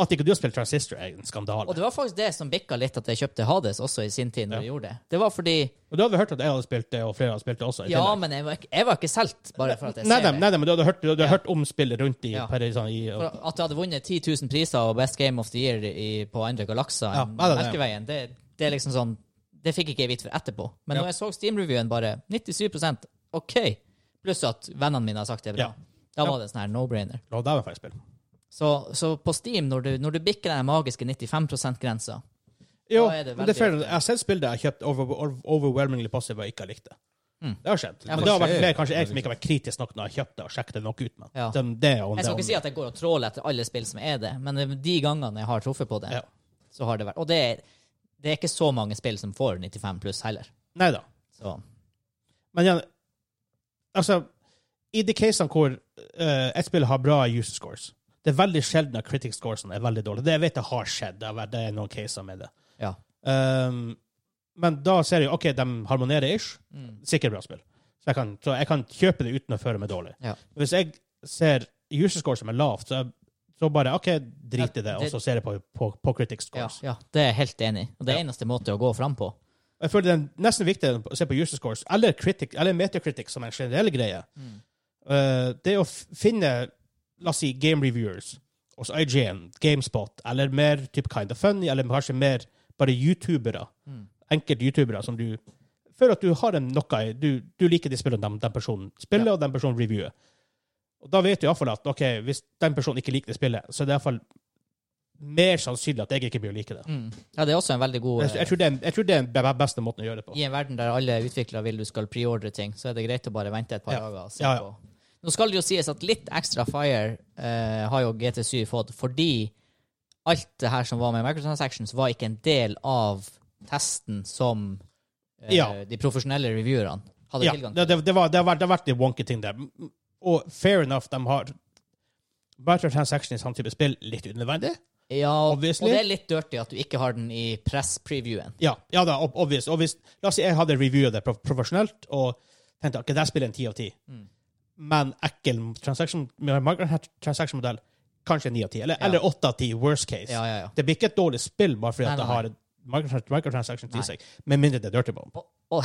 At ikke du har spilt Transistor, er en skandale. Og det var faktisk det som bikka litt at jeg kjøpte Hades også i sin tid, når Ja. jeg gjorde det. Det var fordi Og du hadde hørt at jeg hadde spilt det, og flere hadde spilt det også. i Ja, men jeg var ikke, jeg var ikke solgt bare for at jeg nei, ser nei, det. nei, nei, men du hadde hørt, du hadde Ja. hørt om spillet rundt i, Ja. per, sånn, i For at du hadde vunnet 10 000 priser og Best Game of the Year i, på andre galakser Ja, enn. Melkeveien, det, det er liksom sånn Det fikk ikke jeg vite for etterpå. Men Ja. når jeg så Steam-reviewen, bare 97 OK. Pluss at vennene mine har sagt det er bra. Ja. Da var det en sånn her no-brainer. Ja, det var faktisk spill. Så, så på Steam, når du, når du bikker den magiske 95 %-grensa Jo, er det er veldig fair. Jeg har sett spill der jeg har kjøpt over, over, overwhelmingly positive og ikke har likt det. Mm. Det har skjedd. Men det har vært mer kanskje jeg som ikke har vært kritisk nok når jeg har kjøpt det og sjekket det nok ut. Men. Ja. Det, det Jeg skal ikke si at jeg går og tråler etter alle spill som er det, men de gangene jeg har truffet på det, Ja. så har det vært Og det er, det er ikke så mange spill som får 95 pluss heller. Nei da. Så Men igjen, altså I de casene hvor uh, et spill har bra user scores Det er veldig sjelden at critic scoresene er veldig dårlige. Det jeg vet jeg har skjedd. Det, er noen caser med det. ja. Um, men da ser jeg OK, de harmonerer ish. Mm. Sikkert bra spill. Så jeg, kan, så jeg kan kjøpe det uten å føle meg dårlig. Ja. Hvis jeg ser user score som er lavt, så, så bare OK, drit i det, og så ser jeg på, på, på critic Ja, scores. ja, det er jeg helt enig i. Og det er Ja. eneste måte å gå fram på. Jeg føler det er nesten viktigere å se på user scores, eller, critic, eller metacritic som en generell greie. Mm. Uh, det å finne, la oss si, game reviewers hos IGN, GameSpot, eller mer type Kind of Funny, eller kanskje mer bare youtubere, Mm. enkelte youtubere som du føler at du har en noe du, du liker de spillene den, den personen spiller, Ja. og den personen reviewer. Og da vet du iallfall at ok, hvis den personen ikke liker det spillet, så er det iallfall mer sannsynlig at jeg ikke blir å like det. Mm. Ja, det er også en veldig god Jeg, jeg, tror det er, jeg tror det er den beste måten å gjøre det på. I en verden der alle utviklere vil du skal preordre ting, så er det greit å bare vente et par Ja. dager. og se Ja, ja. på. Nå skal det jo sies at litt ekstra fire eh, har jo GT7 fått, fordi alt det her som var med microtransactions, var ikke en del av testen som eh, Ja. de profesjonelle reviewerne hadde Ja, tilgang det, til. det, det, var, det, har vært, det har vært litt wonky ting der. Og fair enough, de har Microtransaction i sånn type spill litt unødvendig. Ja, og, og det er litt dirty at du ikke har den i press-previewen. Ja, ja da, ob- obvious. Hvis, la oss si jeg hadde reviewa det prof- profesjonelt og tenkte at okay, det spiller en ti av ti, Mm. Men ekkel transaction, microtransaction-modell, kanskje ni av ti. Eller, Ja. av ti, worst case. Ja, ja. Det blir ikke et dårlig spill bare fordi Nei, at det har micro- microtransaction til seg, med mindre det er Dirty Bomb. Oh, *laughs*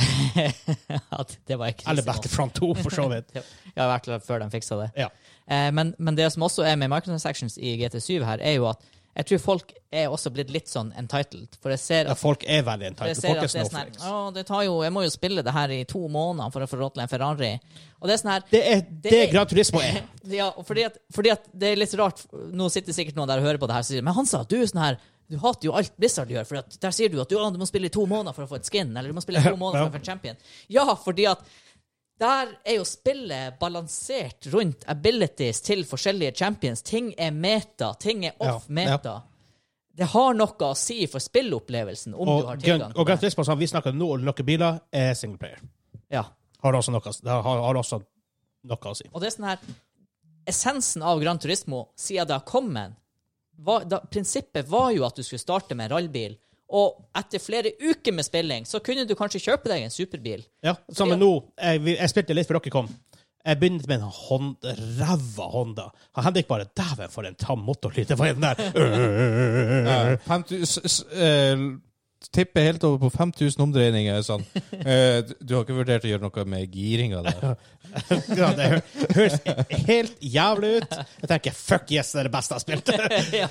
oh. det var ikke Eller Battlefront 2, for så *laughs* vidt. Ja, i hvert fall før de fiksa det. Ja. Eh, men, men det som også er med microtransactions i GT7 her, er jo at jeg tror folk er også blitt litt sånn entitled. For jeg ser Ja, at, folk er veldig entitled. ser Folk er er sånn her det tar jo Jeg må jo spille det her i to måneder for å få råd til en Ferrari. Og det er sånn her Det er Det det Gran Turismo er. *laughs* Ja, fordi at, fordi at det er litt rart Nå sitter sikkert noen der og hører på det her og sier Men Hansa, du er sånn her Du hater jo alt Blizzard gjør, for der sier du at du, ja, du må spille i to måneder for å få et skin, eller du må spille i to *laughs* måneder for å få en champion. Ja, fordi at der er jo spillet balansert rundt abilities til forskjellige champions. Ting er meta, ting er off meta. Det har noe å si for spillopplevelsen om du Og, har Gran- tilgang og til det. Turismo, som vi snakker nå, om noen biler, er singleplayer. Ja. Har også noe, har, har også noe å si. Og det er sånn her Essensen av Gran Turismo, siden det har kommet var, da, Prinsippet var jo at du skulle starte med en rallbil, og etter flere uker med spilling, så kunne du kanskje kjøpe deg en superbil. Ja, Samme nå. Jeg, jeg spilte litt før dere kom. Jeg begynte med en Honda, ræva Honda. Han Henrik bare 'Dæven, for en tam motorlyd!' Det var den der *laughs* Ja, 5000 s- s- Tipper helt over på 5000 omdreininger. Sånn. *laughs* Eh, du- du har ikke vurdert å gjøre noe med giringa der? ja, Det høres helt jævlig ut. Jeg tenker 'fuck yes, det er det beste jeg har spilt'. *laughs* ja.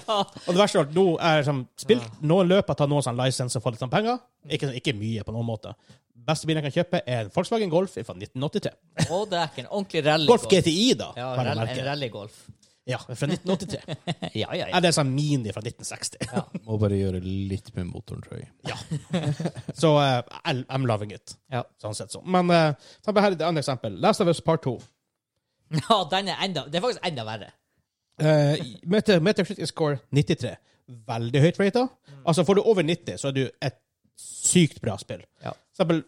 Og det verste er at nå er det sånn, spilt noen løp, har tar noen sånn lisens og får litt sånn penger. Ikke, ikke mye på noen måte. Beste bilen jeg kan kjøpe, er en Volkswagen Golf fra 1983. Og det er ikke en ordentlig rally. Golf GTI, da. Ja, rally, en rallygolf. Ja, fra 1983. *laughs* ja, ja, ja. Eller en sånn Mini fra 1960. Må bare gjøre litt med motoren, tror jeg. Ja. *laughs* Så eh, I- I'm loving it. Ja. Sånn sett så. Men uh, her er et annet eksempel. Last of Us Part 2. ja, den er enda Det er faktisk enda verre. Uh, Meta, Metacritic score 93. Veldig høyt rata. Altså, får du over 90, så er du et sykt bra spill. Ja. For eksempel,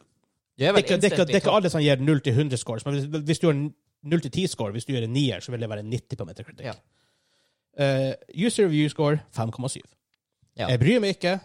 Du er det, vel ikke- det, er ikke- det er ikke alle som gir 0 til 100 scores, men hvis, hvis du har 0 til 10 score, hvis du gjør en 9 så vil det være 90 på Metacritic. Ja. Uh, user review score 5,7. Ja. Jeg bryr meg ikke.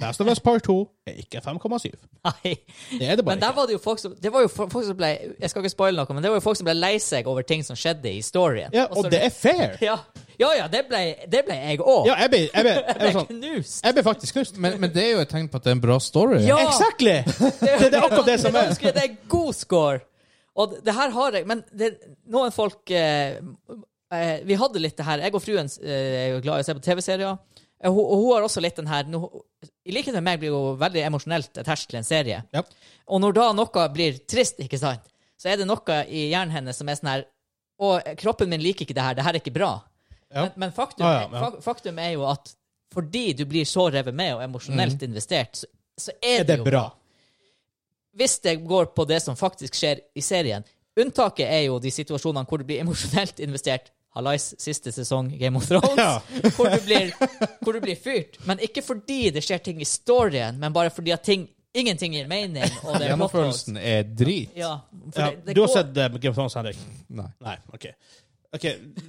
Last of Us Part 2 er ikke 5,7. Nei. Det er det bare Men der ikke. var det jo folk som Det var jo folk som ble Jeg skal ikke spoile noe, men det var jo folk som ble lei seg over ting som skjedde i historien. Ja, og, og det er fair. Ja, ja, ja det, ble, det ble jeg òg. Ja, jeg ble, jeg ble, *laughs* jeg jeg ble, sånn, knust. jeg ble faktisk knust. Men, men det er jo et tegn på at det er en bra story. Ja! Exactly! *laughs* Det, det er akkurat det som er. Det er god score. Og det, det her har jeg Men det, noen folk eh, eh, Vi hadde litt det her Jeg og fruen eh, er jo glad i å se på TV-serier. Eh, hun, og hun har også litt den her I likhet med meg blir hun veldig emosjonelt attached til en serie. Ja. Og når da noe blir trist, ikke sant, så er det noe i hjernen hennes som er sånn her Og kroppen min liker ikke det her. Det her er ikke bra. Ja. Men, men faktum, Ah, ja, fak- faktum er jo at fordi du blir så revet med og emosjonelt investert, så, så er, Er det jo bra? Hvis det går på det som faktisk skjer i serien. Unntaket er jo de situasjonene hvor du blir emosjonelt investert. Hallais, siste sesong Game of Thrones. Ja. *laughs* hvor, du blir, hvor du blir fyrt. Men ikke fordi det skjer ting i storyen, men bare fordi at ting, ingenting gir mening. Og det er. Gjennomførelsen er drit. Ja, Ja, det, det du har går- sett uh, Game of Thrones, Henrik? Nei. Nei, OK. Ok,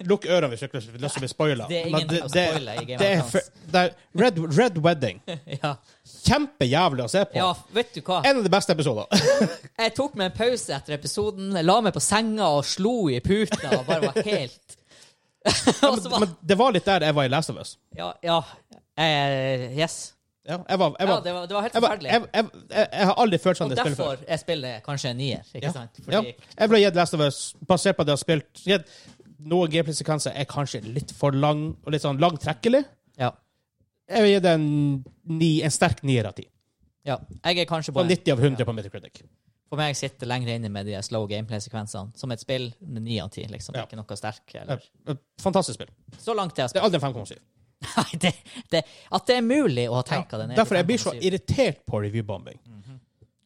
Lukk ørene hvis dere å bli spoila. Det er i Game det of for- Thrones. det er Red, Red Wedding. *laughs* ja. Kjempejævlig å se på. ja, vet du hva? En av de beste episoder. *laughs* Jeg tok meg en pause etter episoden, la meg på senga og slo i puta og bare var helt ja, men, *laughs* var- Men det var litt der jeg var i Last of Us. Ja, ja. Eh, yes. Ja, jeg, var, jeg, Ja, det var, det var helt forferdelig. jeg, jeg, jeg, har aldri følt sånn Og det spillet før. derfor er spillet kanskje en nier, ikke Ja. sant? Ja. Jeg ble gitt Last of Us basert på at jeg har spilt Noen gameplay-sekvenser er kanskje litt for lang og litt sånn langtrekkelig. ja. Jeg vil gi det en, ni, en sterk nier av ti. ja. Jeg er kanskje på På en 90 av 100 på Metacritic. For meg sitter lenger inne med de slow gameplay-sekvensene. Som et spill med ni av ti, liksom. Ja. Ikke noe sterk. Eller. Fantastisk spill. Så langt jeg har Det er aldri en 5,7. Nei, det, det, at det er mulig å ha tenka ja, det er Derfor jeg blir så irritert på reviewbombing.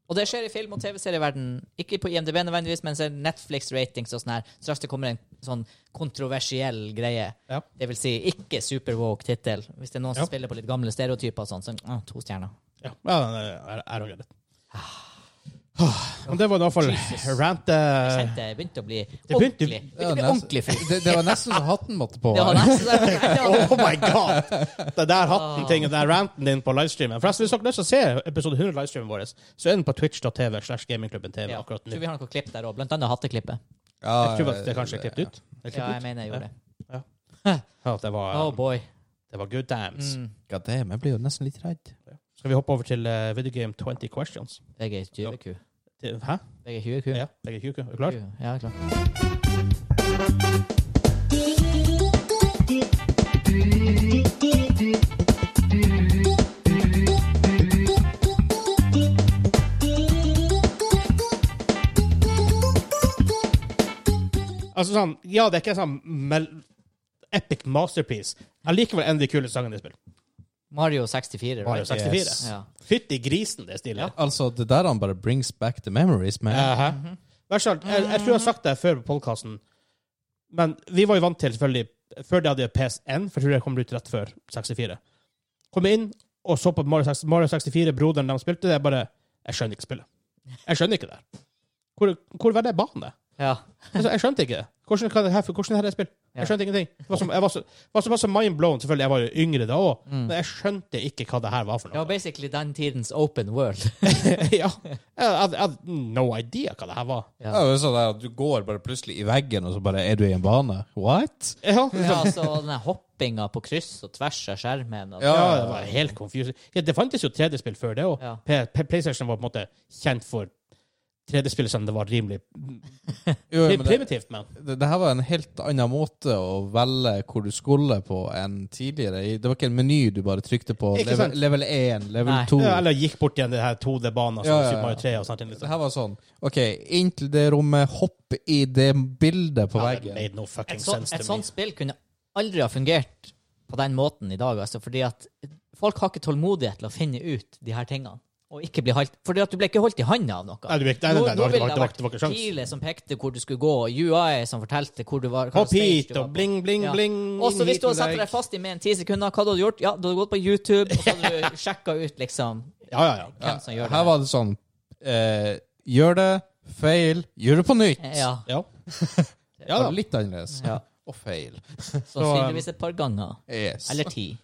Og det skjer i film- og TV-serieverden. Ikke på IMDb nødvendigvis, men så er Netflix-ratings og sånn her. Straks det kommer en sånn kontroversiell greie. Ja. Det vil si ikke superwoke tittel. Hvis det er noen som Ja. spiller på litt gamle stereotyper og sånn, så ah, to stjerner. Ja, ja er don't get it. Men det var i hvert fall rant Jeg eh, kjente jeg begynte å bli Det begynte- ordentlig, begynte å bli ordentlig det, det var nesten så hatten måtte på. Det var nesten *laughs* *laughs* Oh my god! Det der hatten-tingen, den der ranten din på livestreamen. Forresten, hvis dere har lyst til å se episode 100 av livestreamen vår, så er den på twitch.tv slash gamingklubben TV Ja. akkurat Tror vi har noe klipp der òg, blant annet hatteklippet. Ja, Jeg tror at det kanskje er klippet ut. Er det Ja, jeg mener jeg gjorde det. Det var, Oh boy. det var good times. Mm. God damn, jeg blir jo nesten litt redd. Skal vi hoppe over til uh, Video Game 20 Questions? Jeg er 20Q. Hæ? Jeg er 20Q. Ja, jeg er tjukk. Er du klar? Ja, klar. Altså sånn, ja, det er ikke sånn epic masterpiece. Allikevel en av de kuleste sangene i spill. Mario 64, Mario right? 64. Yes. Ja. Fytti grisen, det stilet. Altså, det der han bare brings back the memories, man. Uh -huh. mm -hmm. jeg, jeg tror jeg har sagt det før på podkasten, men vi var jo vant til, selvfølgelig, før de hadde PS1, for jeg tror det kom ut rett før 64. Kom inn og så på Mario 64, Mario 64 broderen de spilte, det er bare Jeg skjønner ikke spillet. Jeg skjønner ikke det. Hvor, hvor var det banen? ja. Altså, jeg skjønte ikke. Hvordan, kan det her, hvordan er det spill? Ja. Jeg skjønte ingenting. Det var så, jeg var så, var så, var så mind-blown. Selvfølgelig, jeg var jo yngre da òg, Mm. men jeg skjønte ikke hva det her var for Det var basically den tidens open world. *laughs* ja. Jeg hadde, no idea hva det her var. Ja, det er sånn at Du går bare plutselig i veggen, og så bare er du i en bane. What? Ja, Ja, så den der hoppinga på kryss og tvers av skjermen. Og Ja, Ja. det var helt confusing. Ja, det fantes jo 3D-spill før det òg. Ja. PlayStation var på en måte kjent for 3D-spill som det var rimelig Jo, pri- men det, primitivt, men det, det her var en helt annen måte å velge hvor du skulle på enn tidligere. Det var ikke en meny du bare trykte på. Level, level 1, level Nei. 2. ja, Eller gikk bort igjen det her 2D-banen Ja, ja, ja. Super Mario 3 og sånt. Det Liksom. her var sånn OK, inn til det rommet, hopp i det bildet på Ja, det veggen. made no fucking Et, sånt, sense et to me. sånt spill kunne aldri ha fungert på den måten i dag, altså, fordi at folk har ikke tålmodighet til å finne ut de her tingene. Og ikke bli holdt, fordi at du ble ikke holdt i handa av noe. Nei, du, nei, nei, nei, Nå- nå ville det vært det var ikke sjans. piler som pekte hvor du skulle gå, og UI som fortalte hvor du var. Hopp hit og bling, bling, Ja. bling. Og så hvis du hadde med satt deg. fast i mer enn ti sekunder, hva hadde du gjort? Ja, du hadde gått på YouTube, og så hadde du *laughs* sjekka ut liksom Ja, ja, ja. hvem som gjør det. Her var det sånn eh, Gjør det, feil, gjør det på nytt. Ja. Ja, Ja, *laughs* ja da. Litt annerledes. ja. Og feil. *laughs* Sannsynligvis et par ganger. Yes. Eller ti.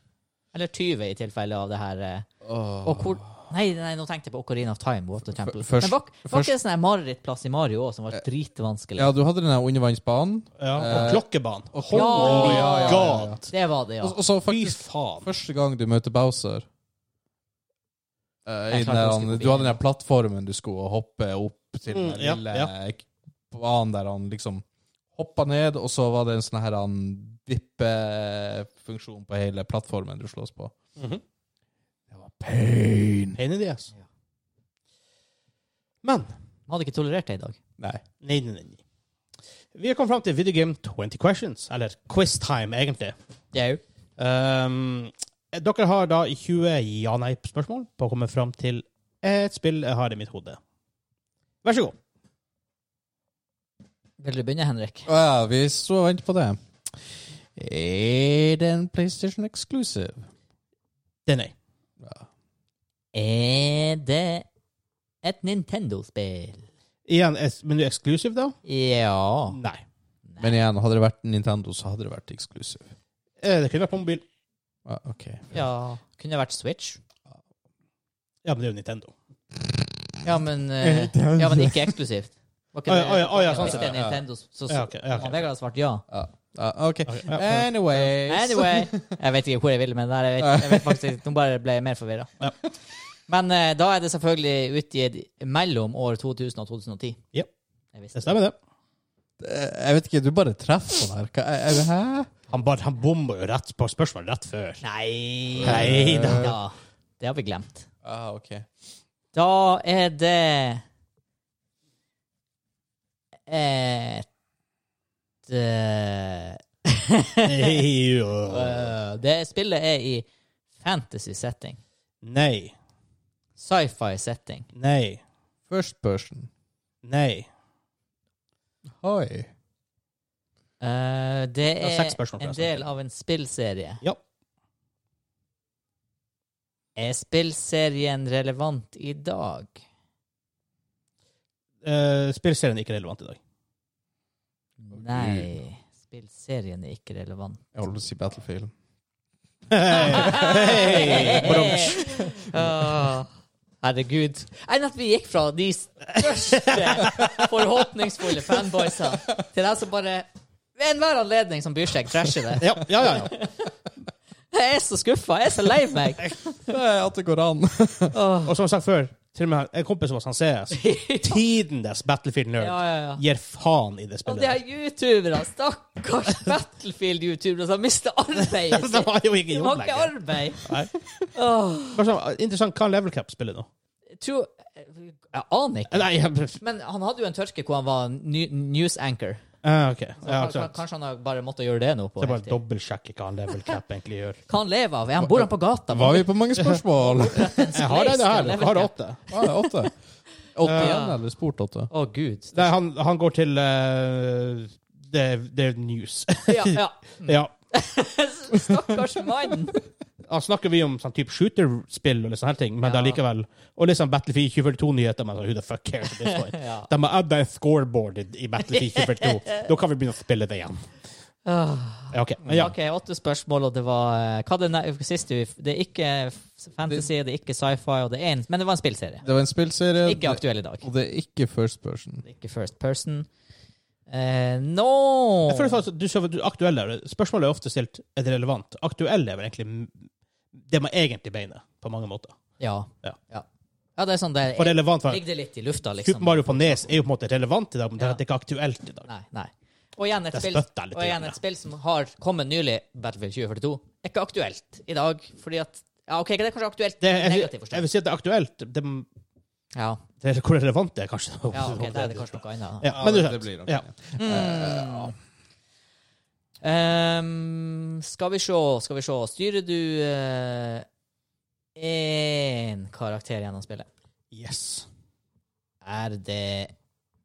Eller 20 i tilfelle av det her. Oh. Og hvor Nei, nei, nå tenkte jeg på Ocarina of Time, Water Temple. Først- Men var, var ikke det sånn marerittplass i Mario òg som var dritvanskelig? Ja, du hadde den undervannsbanen. ja. Og Eh, klokkebanen. og Holy Ja, ja, ja, ja, ja. god! Det var det, ja. Og, og så faktisk faen. første gang du møter Bowser eh, den Du hadde den der plattformen du skulle hoppe opp til den Mm, ja, lille ja. banen der han liksom hoppa ned, og så var det en sånn her han vippefunksjon på hele plattformen du slåss på. Mhm. Det var pain. Pain in the ass. Men Man hadde ikke tolerert det i dag. Nei. Nei, nei, nei. Vi har kommet fram til Video Game 20 Questions, eller Quiz Time, egentlig. jo. Um, dere har da 20 ja-nei-spørsmål på å komme fram til et spill jeg har i mitt hode. Vær så god. Vil du begynne, Henrik? Ja, vi så og ventet på det. Er det en PlayStation exclusive? Det er nei. Er det et Nintendo-spill? Igjen, men du er exclusive, da? Ja. Nei. Men igjen, hadde det vært Nintendo, så hadde det vært exclusive. Eh, Det kunne vært på mobil. Ah, ok. ja. Kunne det vært Switch? Ja, men det er jo Nintendo. Ja, men, eh, ja, men ikke eksklusivt. Var ikke Å, det, ja, å, ja, å, ja, sånn sett, det ja, ja. Nintendo, så, så Ja, ok, ja, ok. Vegard har svart ja. Ja. Ah, OK. Anyways. Anyway. Jeg vet ikke hvor jeg ville, det der, jeg, vet, jeg vet faktisk Nå bare ble jeg mer forvirra. Ja. Men eh, da er det selvfølgelig utgitt mellom år 2000 og 2010. Ja. Jeg visste Det stemmer, det. Eh, Jeg vet ikke, du bare treffer på den her. Hva- er- er det- her? Han, bare, han bomma jo rett på spørsmålet rett før. Nei Nei da. Ja, det har vi glemt. Ah, ok. Da er det et eh, *laughs* Det spillet er i fantasy setting. Nei. Sci-fi setting. Nei. First person. Nei. Hoi. Eh, det Det var er seks spørsmål, en forresten. del av en spillserie. Ja. Er spillserien relevant i dag? Uh, Spillserien er ikke relevant i dag. Nei. Spillserien er ikke relevant. Jeg holder på å si Battlefield. Hei! Hey! Åh, herregud. Enn at vi gikk fra de største forhåpningsfulle fanboysene til dem som bare ved enhver anledning som byr seg, trasher det. Ja, ja, ja. ja. Jeg er så skuffa. Jeg er så lei meg. *laughs* At det går an. Åh. Og som jeg har sagt før, til og med en kompis som han CS, *laughs* tidenes Battlefield-nerd, Ja, ja, ja. gir faen i det Og spillet. de her youtuberne, stakkars *laughs* Battlefield-youtubere som mister arbeidet *laughs* De sitt. har jo ikke De jobb ikke lenger. arbeid. Nei. Åh, Kanskje, interessant, hva level cap spiller nå? jeg tror Jeg aner ikke. Nei, jeg- Men han hadde jo en tørke hvor han var ny- news anchor. Ah, ok. Så Ja, kan- kanskje han har bare måttet gjøre det nå på Så bare dobbeltsjekke hva han level cap *laughs* egentlig gjør. Hva han lever av? Er han, bor han på gata? Var vi på mange spørsmål? *laughs* Jeg har det her, Jeg har åtte. Ah, åtte. Åtte igjen, eller spurt åtte? Å, gud. Nei, han, han går til uh, det, det er news. Ja, ja. *laughs* ja. Stakkars mann. Han snakker vi om sånn type shooter-spill og sånne ting, men det Ja. likevel Og liksom Battlefield 2042-nyheter, men who the fuck cares at this point? *laughs* Ja. De har adda en scoreboard i, Battlefield 2042. *laughs* Da kan vi begynne å spille det igjen. Uh, Ja, ok. Men ja. OK, åtte spørsmål, og det var eh, Hva det siste vi Det er ikke fantasy, det er ikke sci-fi, og det er en Men det var en spillserie. Det var en spillserie, Ikke aktuell i dag. og det er ikke first person. Det er ikke first person. Uh, no! Jeg føler faktisk at du, du Spørsmålet er ofte stilt er det relevant. Aktuell er vel egentlig det man egentlig beiner, på mange måter. Ja. Ja. ja. Ja, det er sånn det For relevant for, ligger det litt i lufta, liksom. Super Mario på Nes er jo på en måte relevant i dag, men det Ja. er det er ikke aktuelt i dag. Nei, nei. Og igjen et, spill, jeg og igjen et spill som har kommet nylig, Battlefield 2042, er ikke aktuelt i dag, fordi at Ja, OK, det er kanskje aktuelt Det, i jeg, negativ jeg forstand. vil si at det er aktuelt. Det, Ja. det er hvor relevant det er, kanskje. ja, ok, da er det kanskje noe annet. Ja, men det, uansett. det blir nok Ja. Mm. Mm. Ehm, skal vi se, skal vi se. Styrer du én karakter gjennom spillet? Yes. Er det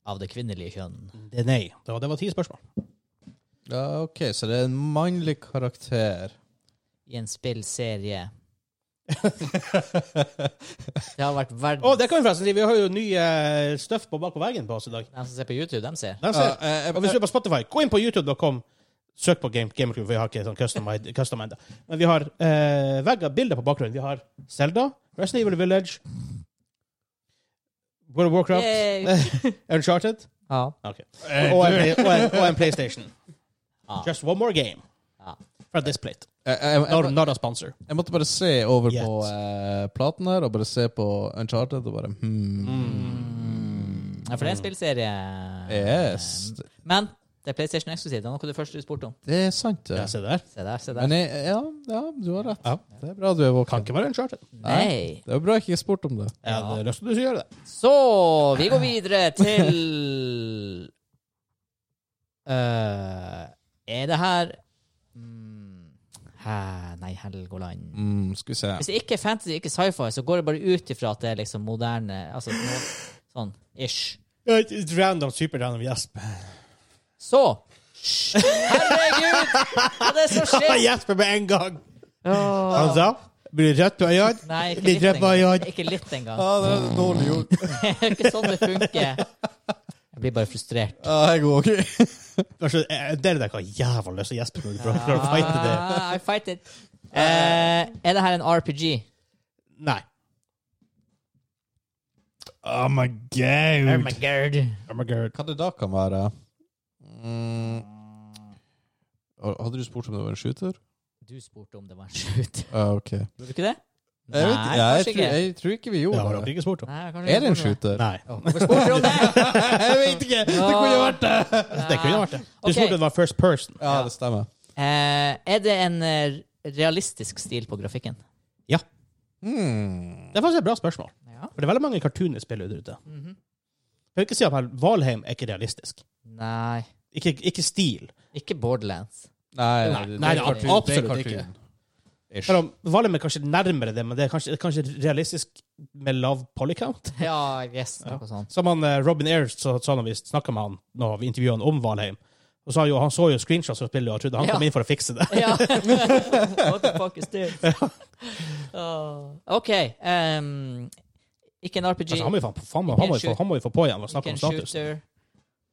av det kvinnelige kjønn? Det er nei. Det var, det var ti spørsmål. Ja, OK, så det er en mannlig karakter. I en spillserie? *laughs* det har vært Å, oh, det kan vi forresten si. Vi har jo nye støff på bak på veggen på oss i dag. De som ser på YouTube, de ser. De ser. Ja, eh, Og hvis du er på Spotify, gå inn på youtube.com. Søk på Game, GameCube, for vi har ikke sånn custom, custom enda. Men vi har eh, vegger, bilder på bakgrunnen. Vi har Zelda, Resident Evil Village, World of Warcraft, *laughs* Uncharted Ja. okay. og, en, Play- og, en, og en PlayStation. Ja. Just one more game Ja. fra this plate. Jeg, jeg, Not, not a sponsor. jeg måtte bare se over Yet. på uh, platen her, og bare se på Uncharted, og bare hmm. Mm. ja, for det er en spillserie. Yes. Men det er PlayStation eksklusivt. Det er noe du først spurte om. Det er sant. Ja, se der. Se der, se der. Men jeg, ja, ja, du har rett. Ja. Det er bra du er Kan ikke være Uncharted. Nei. Det er bra jeg ikke spurte om det. Ja, Jeg hadde lyst til å gjøre det. Så vi går videre til uh, *laughs* Er det her mm, hæ, Nei, Helgoland. Mm, skal vi se. Hvis det ikke er fantasy, ikke sci-fi, så går det bare ut ifra at det er liksom moderne Altså sånn ish. Random, super random gjesp. Så Herregud! Hva er det som skjer? Jesper med en gang! Åh. Han sa blir det rødt på øynene? Nei, ikke Litt litt rødt på øynene? Ikke litt engang. Ja, det er dårlig gjort. *laughs* Det er ikke sånn det funker. Jeg blir bare frustrert. Ja, jeg går. Altså, *laughs* eh, Det er det jeg har jævla løse Jesper når du prøver å fighte det. Ah, I fight it. Uh, er det her en RPG? Nei. Oh my god. Oh my god. Oh my god. Hva det da kan være? Mm, Hadde du spurt om det var en shooter? Du spurte om det var en shooter. Ja, ok. Gjorde du ikke det? Jeg, vet, Nei, jeg, jeg, tror, ikke. jeg tror ikke vi gjorde gjorde har dere det. ikke spurt om? Nei, Er det en shooter? Nei. Oh, Hvorfor spurte du om det? *laughs* jeg vet ikke! Det kunne vært det! Det kunne vært det. Du okay. spurte om det var first person. Ja, det stemmer. Uh, er det en eh, realistisk stil på grafikken? Hmm. Det er faktisk et bra spørsmål. Ja. For det er veldig mange cartooner spiller ute. Mhm. Jeg vil ikke si at Valheim er ikke realistisk. Nei. Ikke, ikke stil. Ikke Borderlands. Nei, Nei, det- nei, det er. Det er absolutt ikke. Ish. Om Valheim er kanskje nærmere det, men det er kanskje, det er kanskje realistisk med lav polycount. *laughs* Ja, yes, noe Noe sånt. Som han, eh, Robin Ayres sa så når vi snakka med han når vi intervjuet han om Valheim. Og sa jo, Han så jo screenshots fra spillet og trodde han Ja. kom inn for å fikse det. Ja. *laughs* What the fuck is this? Åh. *laughs* OK. Um, ikke en RPG. Altså, han, må jo han, må, han, må få, han må jo få på igjen og snakke om status. shooter.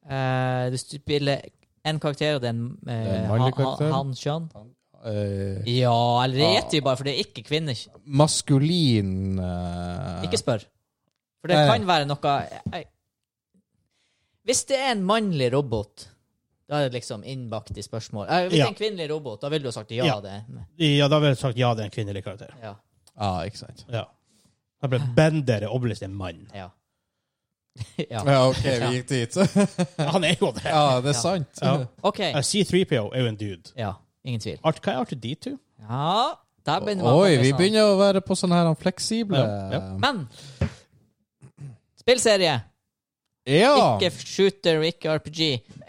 Eh, du spiller en karakter, og det er en, uh, han- karakter. Han, kjønn. Uh, Ja, eller det gjetter vi bare, for det er ikke kvinner. maskulin Ikke spør. For det kan være noe jeg, Hvis det er en mannlig robot, da er det liksom innbakt i spørsmål. Hvis det er en kvinnelig robot, da ville du ha sagt ja. Ja. det. Ja, da ville jeg sagt ja, det er en kvinnelig karakter. Ja. ah, ikke sant. Ja. Da ble Bender er obviously en mann. ja. *laughs* ja. Ja, OK, vi *laughs* gikk dit. *laughs* Han er jo det. ja, det er sant. Ja. OK. Uh, C3PO er jo en dude. Ja, ingen tvil. Art, hva er R2D2? Ja, der begynner man Oi, vi sånn. begynner å være på sånne her fleksible Ja, ja. Men spillserie. Ja! Ikke shooter, ikke RPG.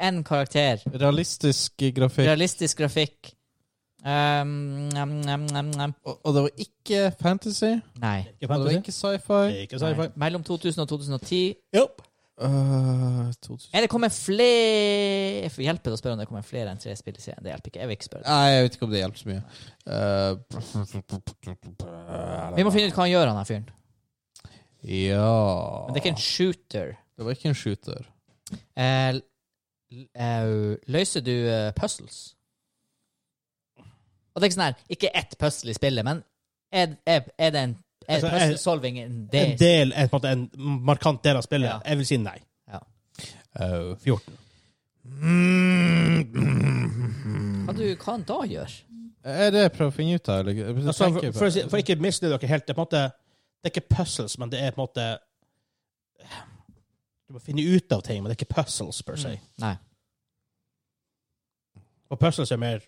Én karakter. Realistisk grafikk. Realistisk grafikk. Um, um, um. Og, og det var ikke fantasy. Nei. Ikke Og det var ikke sci-fi. Sci-fi. Mellom 2000 og 2010. Yep. Uh, 2000. Er det kommet flere Hjelper det å spørre om det kommer flere enn tre spill i serien? Det hjelper ikke. Jeg vil ikke spørre. Nei, jeg vet ikke om det hjelper så mye. Uh, Vi må finne ut hva han gjør, han her fyren. Ja Men det er ikke en shooter. Det var ikke en shooter. Uh, løser du eh, puzzles? Og det er ikke sånn her Ikke ett puzzle i spillet, men er, er, er det en er Altså, puzzle solving en del? en, del, en, måte, en markant del av spillet. Ja. Jeg vil si nei. Uh, 14. Hva du kan da gjøre? er det jeg prøver å finne ut av? Altså, for, for, å for ikke mislede dere helt, det er på en måte Det er ikke puzzles, men det er på en måte Du må finne ut av ting, men det er ikke puzzles per se. Mm. Nei. Og puzzles er mer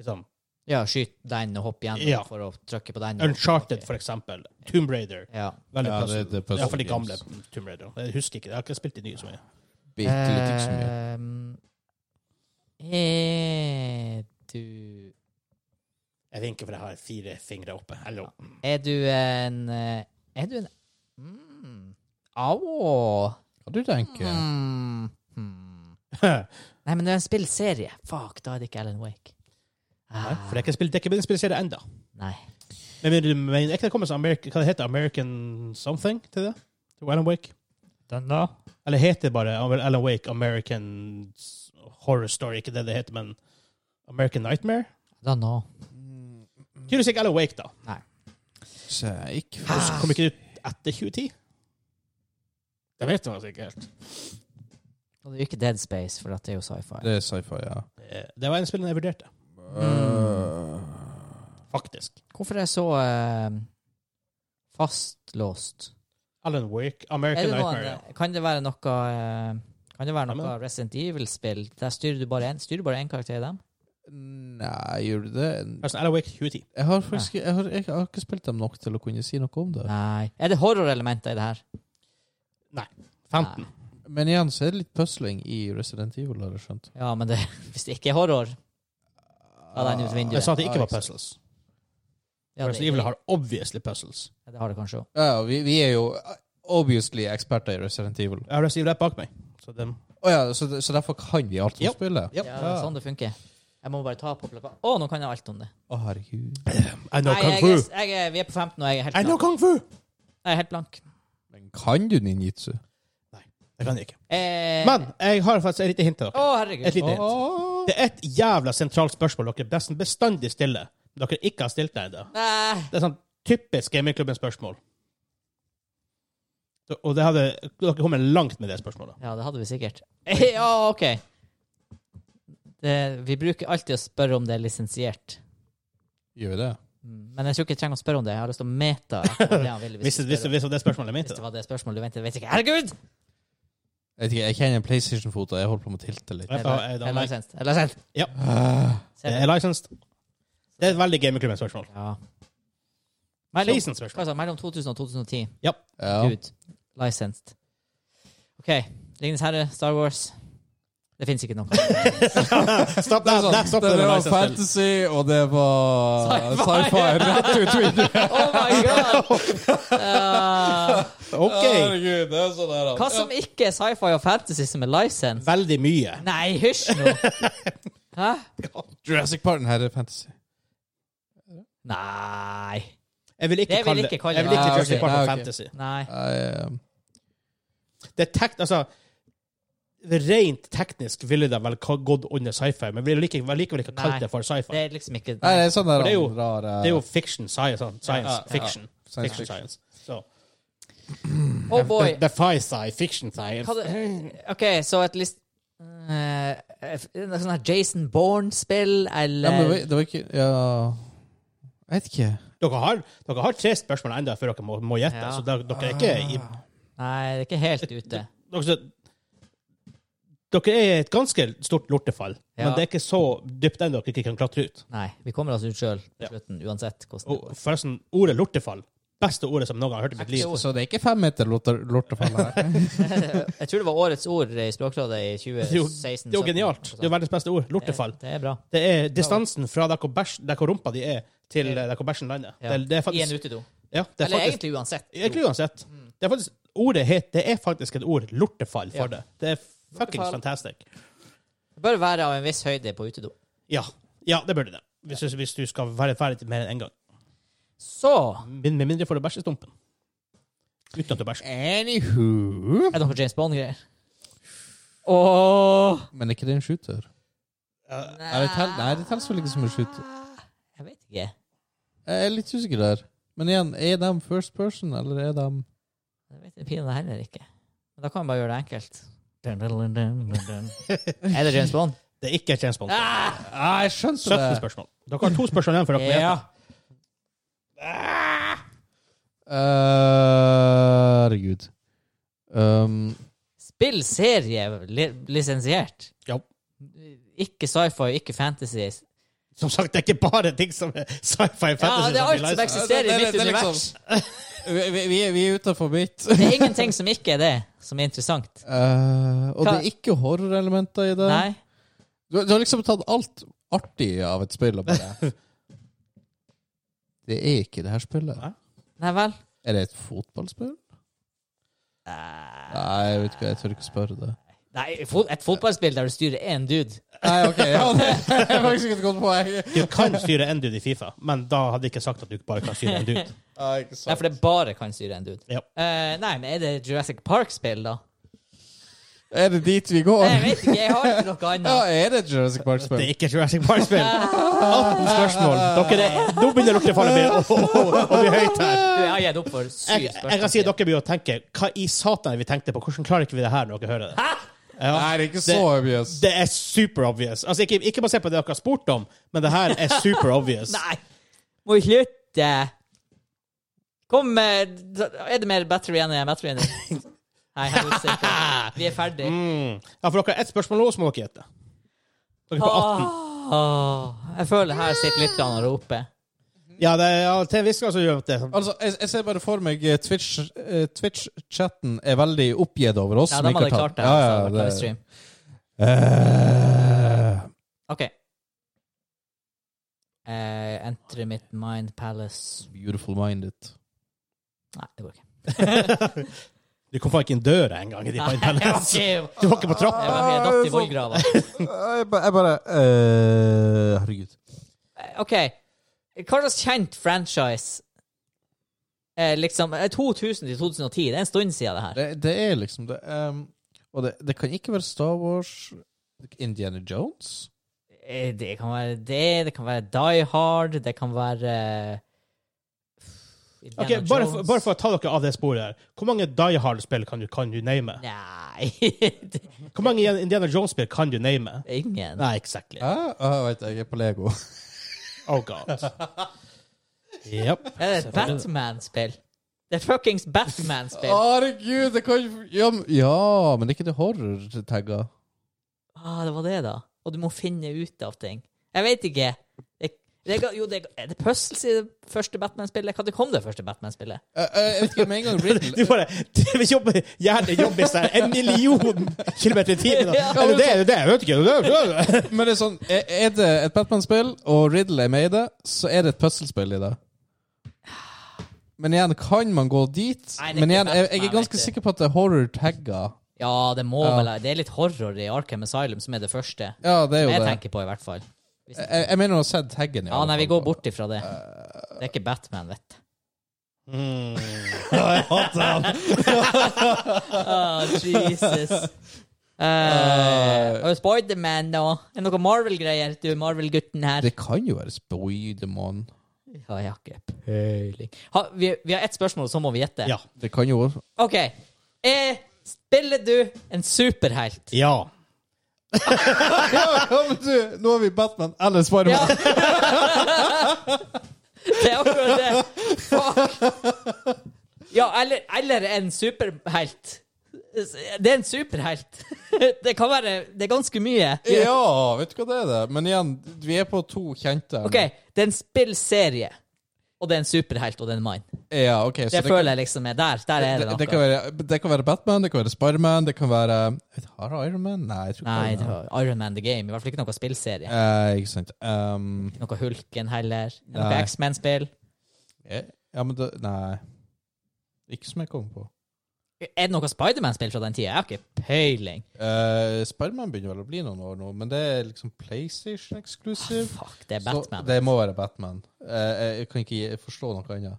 liksom Ja, skyt den og hopp gjennom Ja. for å trykke på den. Uncharted, for eksempel. Tomb Raider. Ja. Veldig Ja, det- det er hvert fall de gamle. Tomb Raider. Jeg husker ikke, jeg har ikke spilt de nye så mye. Bitte litt, ikke så mye. Ehm, er du Jeg vinker for jeg har fire fingre oppe. Hello. Er du en eh, Er du en mm. Au! Hva du tenker Mm. Hmm. *laughs* Nei, men det er en spillserie. Fuck, da er det ikke Alan Wake. Nei, for det er ikke spilt, det er ikke en spillserie ennå. Nei. Men, men, men er ikke det kommet sånn American, hva det heter American something til det? Til Alan Wake? Den da? Eller heter det bare Alan Wake American Horror Story? Ikke det det heter, men American Nightmare? Da nå. Tydeligvis ikke Alan Wake, da. Ikke Kommer Kom ikke det ut etter 2010? Det vet du altså ikke helt. Og det er jo ikke Dead Space, for det er jo sci-fi. Det er sci-fi, ja. Det- Det var en spill jeg vurderte, Uh, faktisk. Hvorfor er jeg så eh, fastlåst? Alan Wake, Er American det noen, Nightmare. kan det være noe eh, Kan det være noe Amen. Resident Evil-spill? Der styrer du bare én karakter i dem? nei, gjør du det? Altså, Alan Wake 2010. Jeg har faktisk jeg har, jeg har ikke spilt dem nok til å kunne si noe om det. Nei. Er det horrorelementer i det her? 15. Men igjen så er det litt pusling i Resident Evil, har jeg skjønt. Ja, men det, *laughs* hvis det ikke er horror Ja, den ut vinduet. Jeg sa at det ikke Ah, var puzzles. ja, Resident Evil har obviously puzzles. ja, det har det kanskje òg. Ja, vi, vi er jo obviously eksperter i Resident Evil. Jeg har Resident Evil rett bak meg. Så den, Å ja, så, så derfor kan vi alt om Yep. spillet? Ja. Ja, det er sånn det funker. Jeg må bare ta på plakaten. Å, nå kan jeg alt om det. Å, herregud. *clears throat* I know Nei, kung jeg, fu! er- jeg, er- vi er på 15, og jeg er helt I know blank. kung fu! Jeg er helt blank. Men kan du ninjitsu? Det kan jeg ikke. Eh, Men jeg har faktisk et lite hint til Å, dere. herregud. Et lite hint. Det er et jævla sentralt spørsmål dere nesten bestandig stiller. Dere ikke har stilt det ennå. Det er sånn typisk gamingklubben-spørsmål. Og det hadde, dere kommer langt med det spørsmålet. Ja, det hadde vi sikkert. *laughs* Ja, OK. Det, vi bruker alltid å spørre om det er lisensiert. Gjør vi det? Mm, Men jeg tror ikke jeg trenger å spørre om det. Jeg har lyst til å meta. *laughs* Hvis, det er mitt, Hvis det var det spørsmålet du ventet, vet jeg ikke. Herregud! Jeg, vet ikke, jeg kjenner en PlayStation-foto. jeg holder på med å tilte litt. Jeg, Er får- er er licensed? Er licensed? Ja. Det er licensed. Det er et veldig gamingklubben-spørsmål. Ja. Mellom, hva sa mellom 2000 og 2010. ja. Gud. Licensed. OK. Ringenes herre, Star Wars. Det fins ikke noe. *laughs* Stopp der! Der stopp det det var fantasy, og det var Sci-fi. rett ut vinduet. *laughs* Oh my god! Uh, *laughs* OK. Herregud, det er sånn her, hva som ikke er sci-fi og fantasy som er licensed? Veldig mye. Nei, hysj nå! Hæ? Jurassic Park her er fantasy. Nei. Jeg vil ikke Det vil kalle ikke kalle jeg vil ikke. Jurassic Ah, Park for Ah, fantasy. Nei. Uh, Det er tekt, altså, Rent teknisk ville det vel gått under sci-fi, men vi ville like, vel likevel ikke kalt det for sci-fi. Det er liksom ikke nei, det er sånn der For det er jo- rare Det er jo fiction, science, science Ja, ja, ja. fiction. Science fiction fiction. science. Så. Oh boy. The fi sci fiction science. OK, så et list... Uh, sånn her Jason Bourne-spill, ja, eller men det var, ikke Ja Jeg vet ikke. Dere har, dere har tre spørsmål enda før dere må, må gjette, Ja. så dere, dere er ikke i Nei, det er ikke helt ute. dere, dere er et ganske stort lortefall, Ja. men det er ikke så dypt ennå dere ikke kan klatre ut. Nei, vi kommer oss ut sjøl Ja. på slutten, uansett hvordan det går. forresten, ordet lortefall beste ordet som noen gang har hørt i mitt liv. Så det er ikke fem meter lortefall her? *laughs* Jeg tror det var årets ord i Språkrådet i *laughs* Det er jo, 2016. det er jo genialt. Det er jo verdens beste ord. Lortefall. Det, det er bra. Det er distansen fra der hvor, bæsj, der hvor rumpa di er, til der hvor bæsjen lander. Ja. Det, det er I en faktisk, utedo. ja, det er Eller faktisk egentlig uansett. Egentlig uansett. Det er faktisk, ordet het, det er faktisk et ord. Lortefall for Ja. det. Det er fuckings fantastic. Det bør være av en viss høyde på utedo. Ja, ja det burde det. Hvis, du- hvis du skal være ferdig til mer enn én en gang. Så Med med mindre får du bæsjestumpen. Uten at du bæsjer. Anywho er det noe James Bond-greier. Åh Men er ikke det en shooter? Er det tell, nei, det telles vel ikke som en shooter. Jeg vet ikke. Jeg er litt usikker der. Men igjen, er de first person, eller er de Jeg vet pinadø heller ikke. Men da kan man bare gjøre det enkelt. Dun, dun, dun. *laughs* Er det James Bond? Det er ikke James Bond. Ah! ah, Jeg skjønte 17 det. spørsmål. Dere har to spørsmål igjen for dere Ja. gjette. Uh, Herregud. Um, Spill serie li lisensiert. Ja. Ikke sci-fi, ikke fantasy. Som sagt, det er ikke bare ting som er sci-fi Ja, fantasy. det er alt som eksisterer i mitt er univers. vi, vi, vi er- vi er utafor mitt. Det er ingenting som ikke er det, som er interessant. Uh, og Hva- det er ikke horrorelementer i det. Nei. Du, du har liksom tatt alt artig av et spill og bare *laughs* Det er ikke det her spillet. Nei. Nei vel? Er det et fotballspill? Eh, Nei, jeg vet ikke, jeg tør ikke spørre det. Nei, et fotballspill der du styrer én dude. Nei, ok, ja, *laughs* det er faktisk et godt poeng. Du kan styre en dude i Fifa, men da hadde jeg ikke sagt at du bare kan styre en dude. *laughs* Nei, ikke Nei, for det bare kan styre en dude. Ja. Uh, nei, men er det Jurassic Park-spill, da? Er det dit vi går? Jeg vet ikke, jeg har ikke noe annet. *laughs* Ja, er det Jurassic Park-spill? Det er ikke Jurassic Park-spill. 18 spørsmål. Dere er, nå begynner dere å falle med å, å, å bli høyt her. Du, jeg har gitt opp for syv Jeg, spørsmål. jeg kan si at dere blir å tenke Hva i satan er vi tenkte på? Hvordan klarer ikke vi det her når dere hører det? Ja. Nei, det er ikke så obvious. Det er super obvious. Altså, ikke, ikke basert på det dere har spurt om, men det her er super obvious. *laughs* Nei! Må vi slutte? Kom med Er det mer battery igjen enn battery igjen? Nei, er usikker. *laughs* Vi er ferdig. Mm. Ja, for dere har ett spørsmål nå, så må dere gjette. Dere er på 18. Åh, jeg føler her sitter litt og roper. Ja, det, ja, til en viss grad så gjør det. Altså, jeg, jeg ser bare for meg eh, Twitch, eh, Twitch-chatten er veldig oppgitt over oss. Ja, de hadde klart det. altså, Ja, det ja, det, livestream. Eh, OK. Uh, enter mitt mind palace beautiful minded. Nei, det går ikke. *laughs* Du kom faen ikke inn døra engang. Du var ikke på trappa. Jeg datt i vollgrava. jeg bare, jeg bare Herregud. OK. Hva slags kjent franchise eh, Liksom eh, 2000 til 2010, det er en stund siden det her. Det, det er liksom det. Um, og det, det kan ikke være Star Wars Indiana Jones? Eh, Det kan være det, det kan være Die Hard, det kan være Indiana okay, bare, for, bare for å ta dere av det sporet her. Hvor mange Die Hard-spill kan du, kan du name? Nei Hvor mange Indiana Jones-spill kan du name? Ingen. Nei, exactly. Ja, ah, vet jeg er på Lego. Oh god. *laughs* Yep. Er det et Batman-spill? Det er fuckings Batman-spill. Herregud, det kan ikke ja, men- ja, men er ikke det horror-tagga. Ah, det var det, da. Og du må finne ut av ting. Jeg vet ikke. Det, jo, det, er det puzzles i det første Batman-spillet? Når kom det første Batman-spillet? Jeg, jeg vet ikke, med en gang *laughs* Riddle Du bare jobber, Hjernen jobber seg en million kilometer i timen. Ja. Er det det? Er det det? Jeg vet ikke. *laughs* Men det er sånn, er det et Batman-spill, og Riddle er med i det, så er det et puslespill i det. Men igjen, kan man gå dit? Nei, Men igjen, jeg, jeg er ganske sikker på at det er horror-tagga. Ja, det må Ja. vel Det er litt horror i Arkham Asylum, som er det første. Ja, det er jo jeg det. tenker på, i hvert fall. Hvis- Jeg, jeg mener å ha sett taggen. Ja, nei, vi går bort ifra det. Det er ikke Batman, vet du. Mm. Jeg hater han. Oh, *laughs* Jesus. Uh, uh, Spiderman, nå? Er det noe Marvel-greier? Du er Marvel-gutten her. Det kan jo være Spiderman. Ja, jeg har ikke peiling. Ha, vi, vi har ett spørsmål, så må vi gjette. Ja. Det kan jo OK. Er, spiller du en superhelt? ja. Ja, men du, nå er vi Batman eller Spiderman. Ja. det er akkurat det. Fuck. Ja, eller, eller en superhelt. Det er en superhelt. Det kan være Det er ganske mye. Ja, vet du hva det er? det? Men igjen, vi er på to kjente. OK, det er en spillserie. Og det er en superhelt, og det er en mann. Ja, ok. så Det føler jeg liksom er der. Der er det det, det, noe. kan være, det kan være Batman, det kan være Spiderman, det kan være Har Iron Man? Nei, jeg tror ikke Nei, det. har Iron Man The Game. I hvert fall ikke noe spillserie. Eh, ikke sant. Um, Noe Hulken heller. Noe X-Men-spill. eh, ja, men det Nei. Ikke som jeg kommer på. Er det noe Spiderman-spill fra den tida? Jeg har ikke peiling. Uh, Spiderman begynner vel å bli noen år nå, men det er liksom PlayStation exclusive. Fuck, det er Så Batman. det må være Batman. Uh, jeg kan ikke forstå noe annet.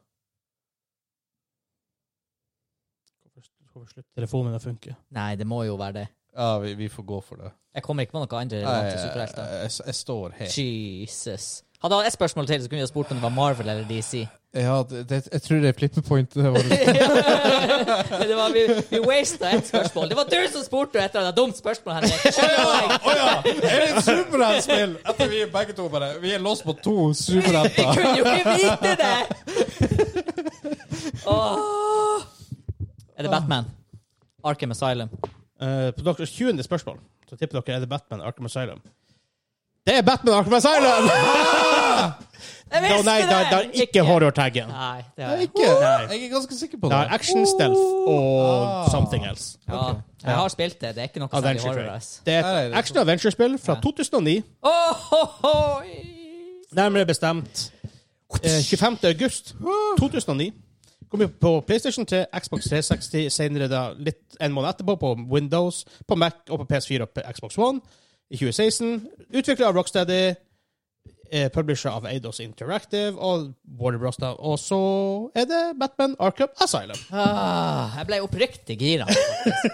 Hvorfor slutter telefonen å funke? Nei, det må jo være det. Ja, vi, vi får gå for det. Jeg kommer ikke på noe annet. Nei, jeg, jeg, jeg står her. Jesus. Hadde han ett spørsmål til, så kunne vi ha spurt om det var Marvel eller DC. Ja, det, det, jeg tror det er flippepoint. Det var *laughs* det var, vi vi wasta ett spørsmål. Det var du som spurte et eller annet dumt spørsmål, Henrik. oh, ja. Oh, ja! Er det et superheltspill? Etter vi er begge to bare Vi er låst på to Vi kunne jo ikke vite det! Oh. Er det Batman? Arkham Asylum. Uh, på deres 20. spørsmål så tipper dere er det Batman Arkham Asylum. Det er Batman Arkham Asylum! Jeg visste nei, det det er ikke horror-taggen. Nei, det Jeg er ikke. Jeg er ganske sikker på Det det. er action, stealth og Ah. something else. Ja, jeg har spilt det. Det er ikke noe særlig Adventure horror. Ass. Det er Nei, det et er action- adventure-spill fra 2009. Åh, ho, ho. Nærmere bestemt eh, 25. august 2009. Kom jo på PlayStation til Xbox 360, senere da litt en måned etterpå på Windows, på Mac og på PS4 og på Xbox One i 2016. Utviklet av Rocksteady, eh, publisher av Eidos Interactive og Warner Bros. Og så er det Batman Arkham Asylum. Ah, jeg ble oppriktig gira.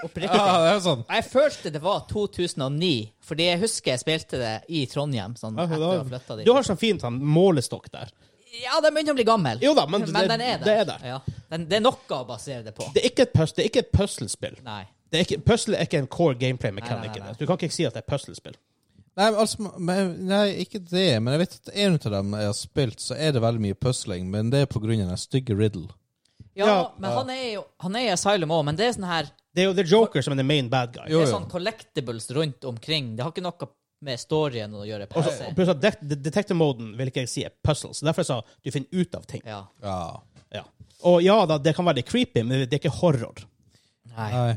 Oppriktig. *laughs* ah, sånn. Jeg følte det var 2009, fordi jeg husker jeg spilte det i Trondheim. Sånn, etter da-. Du har sånn fint sånn målestokk der. Ja, den begynner å bli gammel. Jo da, men det- den er der. det er der. Ja. Den, det er noe å basere det på. Det er ikke et, pus et puslespill. Er puzzle er ikke en core gameplay mechanic. nei, nei, nei. Du kan ikke si at det er puzzlespill. Nei, altså, nei, ikke det. Men jeg vet at en av dem jeg har spilt, så er det veldig mye pusling. Men det er på grunn av den stygge Riddle. Ja, Ja. men han er jo han er i Asylum òg, men det er sånn her Det er jo The Joker som er the main bad guy. Jo, Det er jo. sånn collectibles rundt omkring. Det har ikke noe med storyen å gjøre. Også, og pluss at det- det- Detective-moden vil ikke jeg si er puzzles. Derfor sa du finner ut av ting. Ja. Ja. Ja. Og ja da, det kan være litt creepy, men det er ikke horror. Nei. Nei.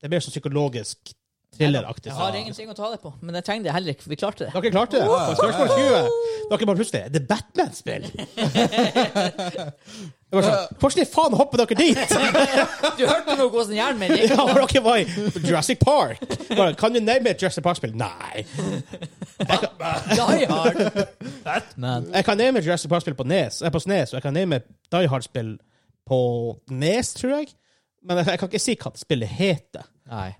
Det er mer sånn psykologisk thrilleraktig. Jeg har ingenting å ta det på, men jeg trenger det heller ikke. Vi klarte det. Dere klarte det. På spørsmål 20. Dere bare plutselig Det er Batman-spill! *laughs* Jeg var sånn, Hvordan i faen hopper dere dit? *laughs* Du hørte noe hvordan hjernen min gikk? *laughs* Ja, for dere var i Jurassic Park. Bare, kan du name et Jurassic Park-spill? Nei. Die Hard. Batman. Jeg kan name et Jurassic Park-spill på Nes, eh, på Snes, og jeg kan name et Die Hard-spill på Nes, tror jeg. Men jeg, jeg kan ikke si hva spillet heter. Nei.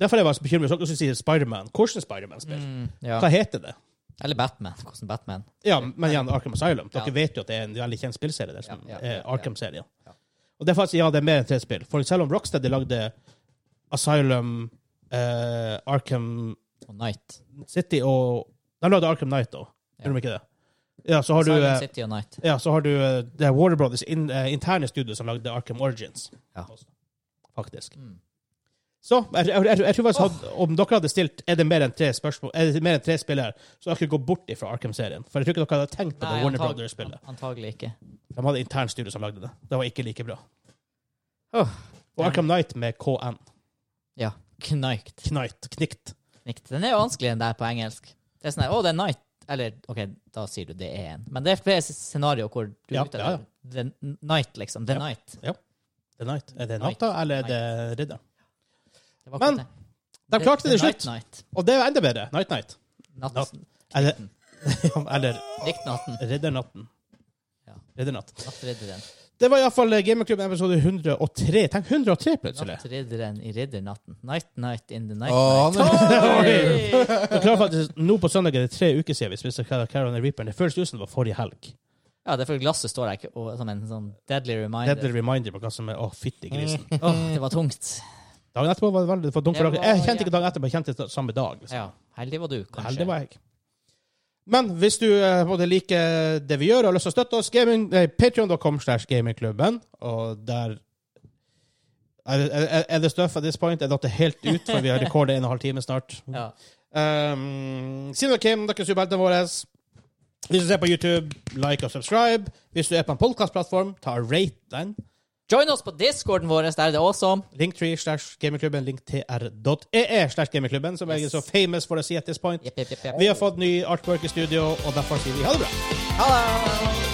Derfor er jeg var så bekymret. Så dere skulle si Spiderman. Hvordan Spiderman-spill? Mm, ja. Hva heter det? Eller Batman. Hvordan Batman? Ja, men igjen, Arkham Asylum. Dere Ja. vet jo at det er en veldig kjent spillserie, det som Ja, er Arkham-serien. Ja. Og det er faktisk, ja, det er mer enn tre spill. For selv om Rocksteady lagde Asylum, eh, Arkham Og Night. City og De lagde Arkham Night. Ja. Gjorde de ikke det? Ja, så har du, Silent eh, City og Night. ja, så har du eh, det er Warner Brothers in, eh, interne studio som lagde Arkham Origins. Ja. Også, Faktisk. Mm. Så jeg, jeg, jeg, jeg tror faktisk hadde, om dere hadde stilt er det mer enn tre spørsmål Er det mer enn tre spillere, så hadde dere gått bort ifra Arkham-serien. For jeg tror ikke dere hadde tenkt på det Nei, Warner antag- Brothers-spillet. Antagelig ikke. De hadde intern studio som lagde det. Det var ikke like bra. Oh, Og Arkham Knight med KN. Ja. Knight. Knight. Knikt. Knikt. Den er jo vanskelig, den der på engelsk. Det er sånn her, å, det er Knight. Eller, OK, da sier du det er en. Men det er flere scenarioer hvor du Ja, er ute ja, ja. det The Night, liksom. The Ja. Night. The Night. Er det Knight. natta, eller er det ridder? Det var Men, det. De klarte det til slutt. Night. Og det er enda bedre. Night Night. *laughs* Natt. Natt. Eller, eller Riktnatten. Riddernatten. Ja. Riddernatt. Nattridderen. Det var iallfall Gamerklubben episode 103. Tenk 103 plutselig. Nattridderen i riddernatten. Night Night in the night Å, night. klarer faktisk, Nå på søndag er det tre uker siden vi spiste Carolina Reaper. Det føles ut som det var forrige helg. Ja, det er for glasset står der som en sånn deadly reminder. Deadly reminder på hva som er Å, fytti grisen. Åh, det var tungt. Dagen etterpå var det veldig for dumt for dere. Jeg kjente ikke dagen etterpå, jeg kjente det samme dag. Liksom. Ja, heldig var du, kanskje. Heldig var jeg. Men hvis du eh, både liker det vi gjør og har lyst til å støtte oss, gaming, eh, patreon.com slash gamingklubben, og der er er, er det stuff at this point? Er dere helt ut, for vi har rekordet en og en halv time snart? *laughs* Ja. Um, Sino Kim, dere er superheltene våre. Hvis du ser på YouTube, like og subscribe. Hvis du er på en podcastplattform, ta og rate den. Join oss på discorden vår, der er det awesome. Linktree slash gamingklubben, linktr.ee slash gamingklubben, som yes. er så famous for å si at this point. Yep, yep, yep. Vi har fått ny artwork i studio, og derfor sier vi ha det bra. Ha det!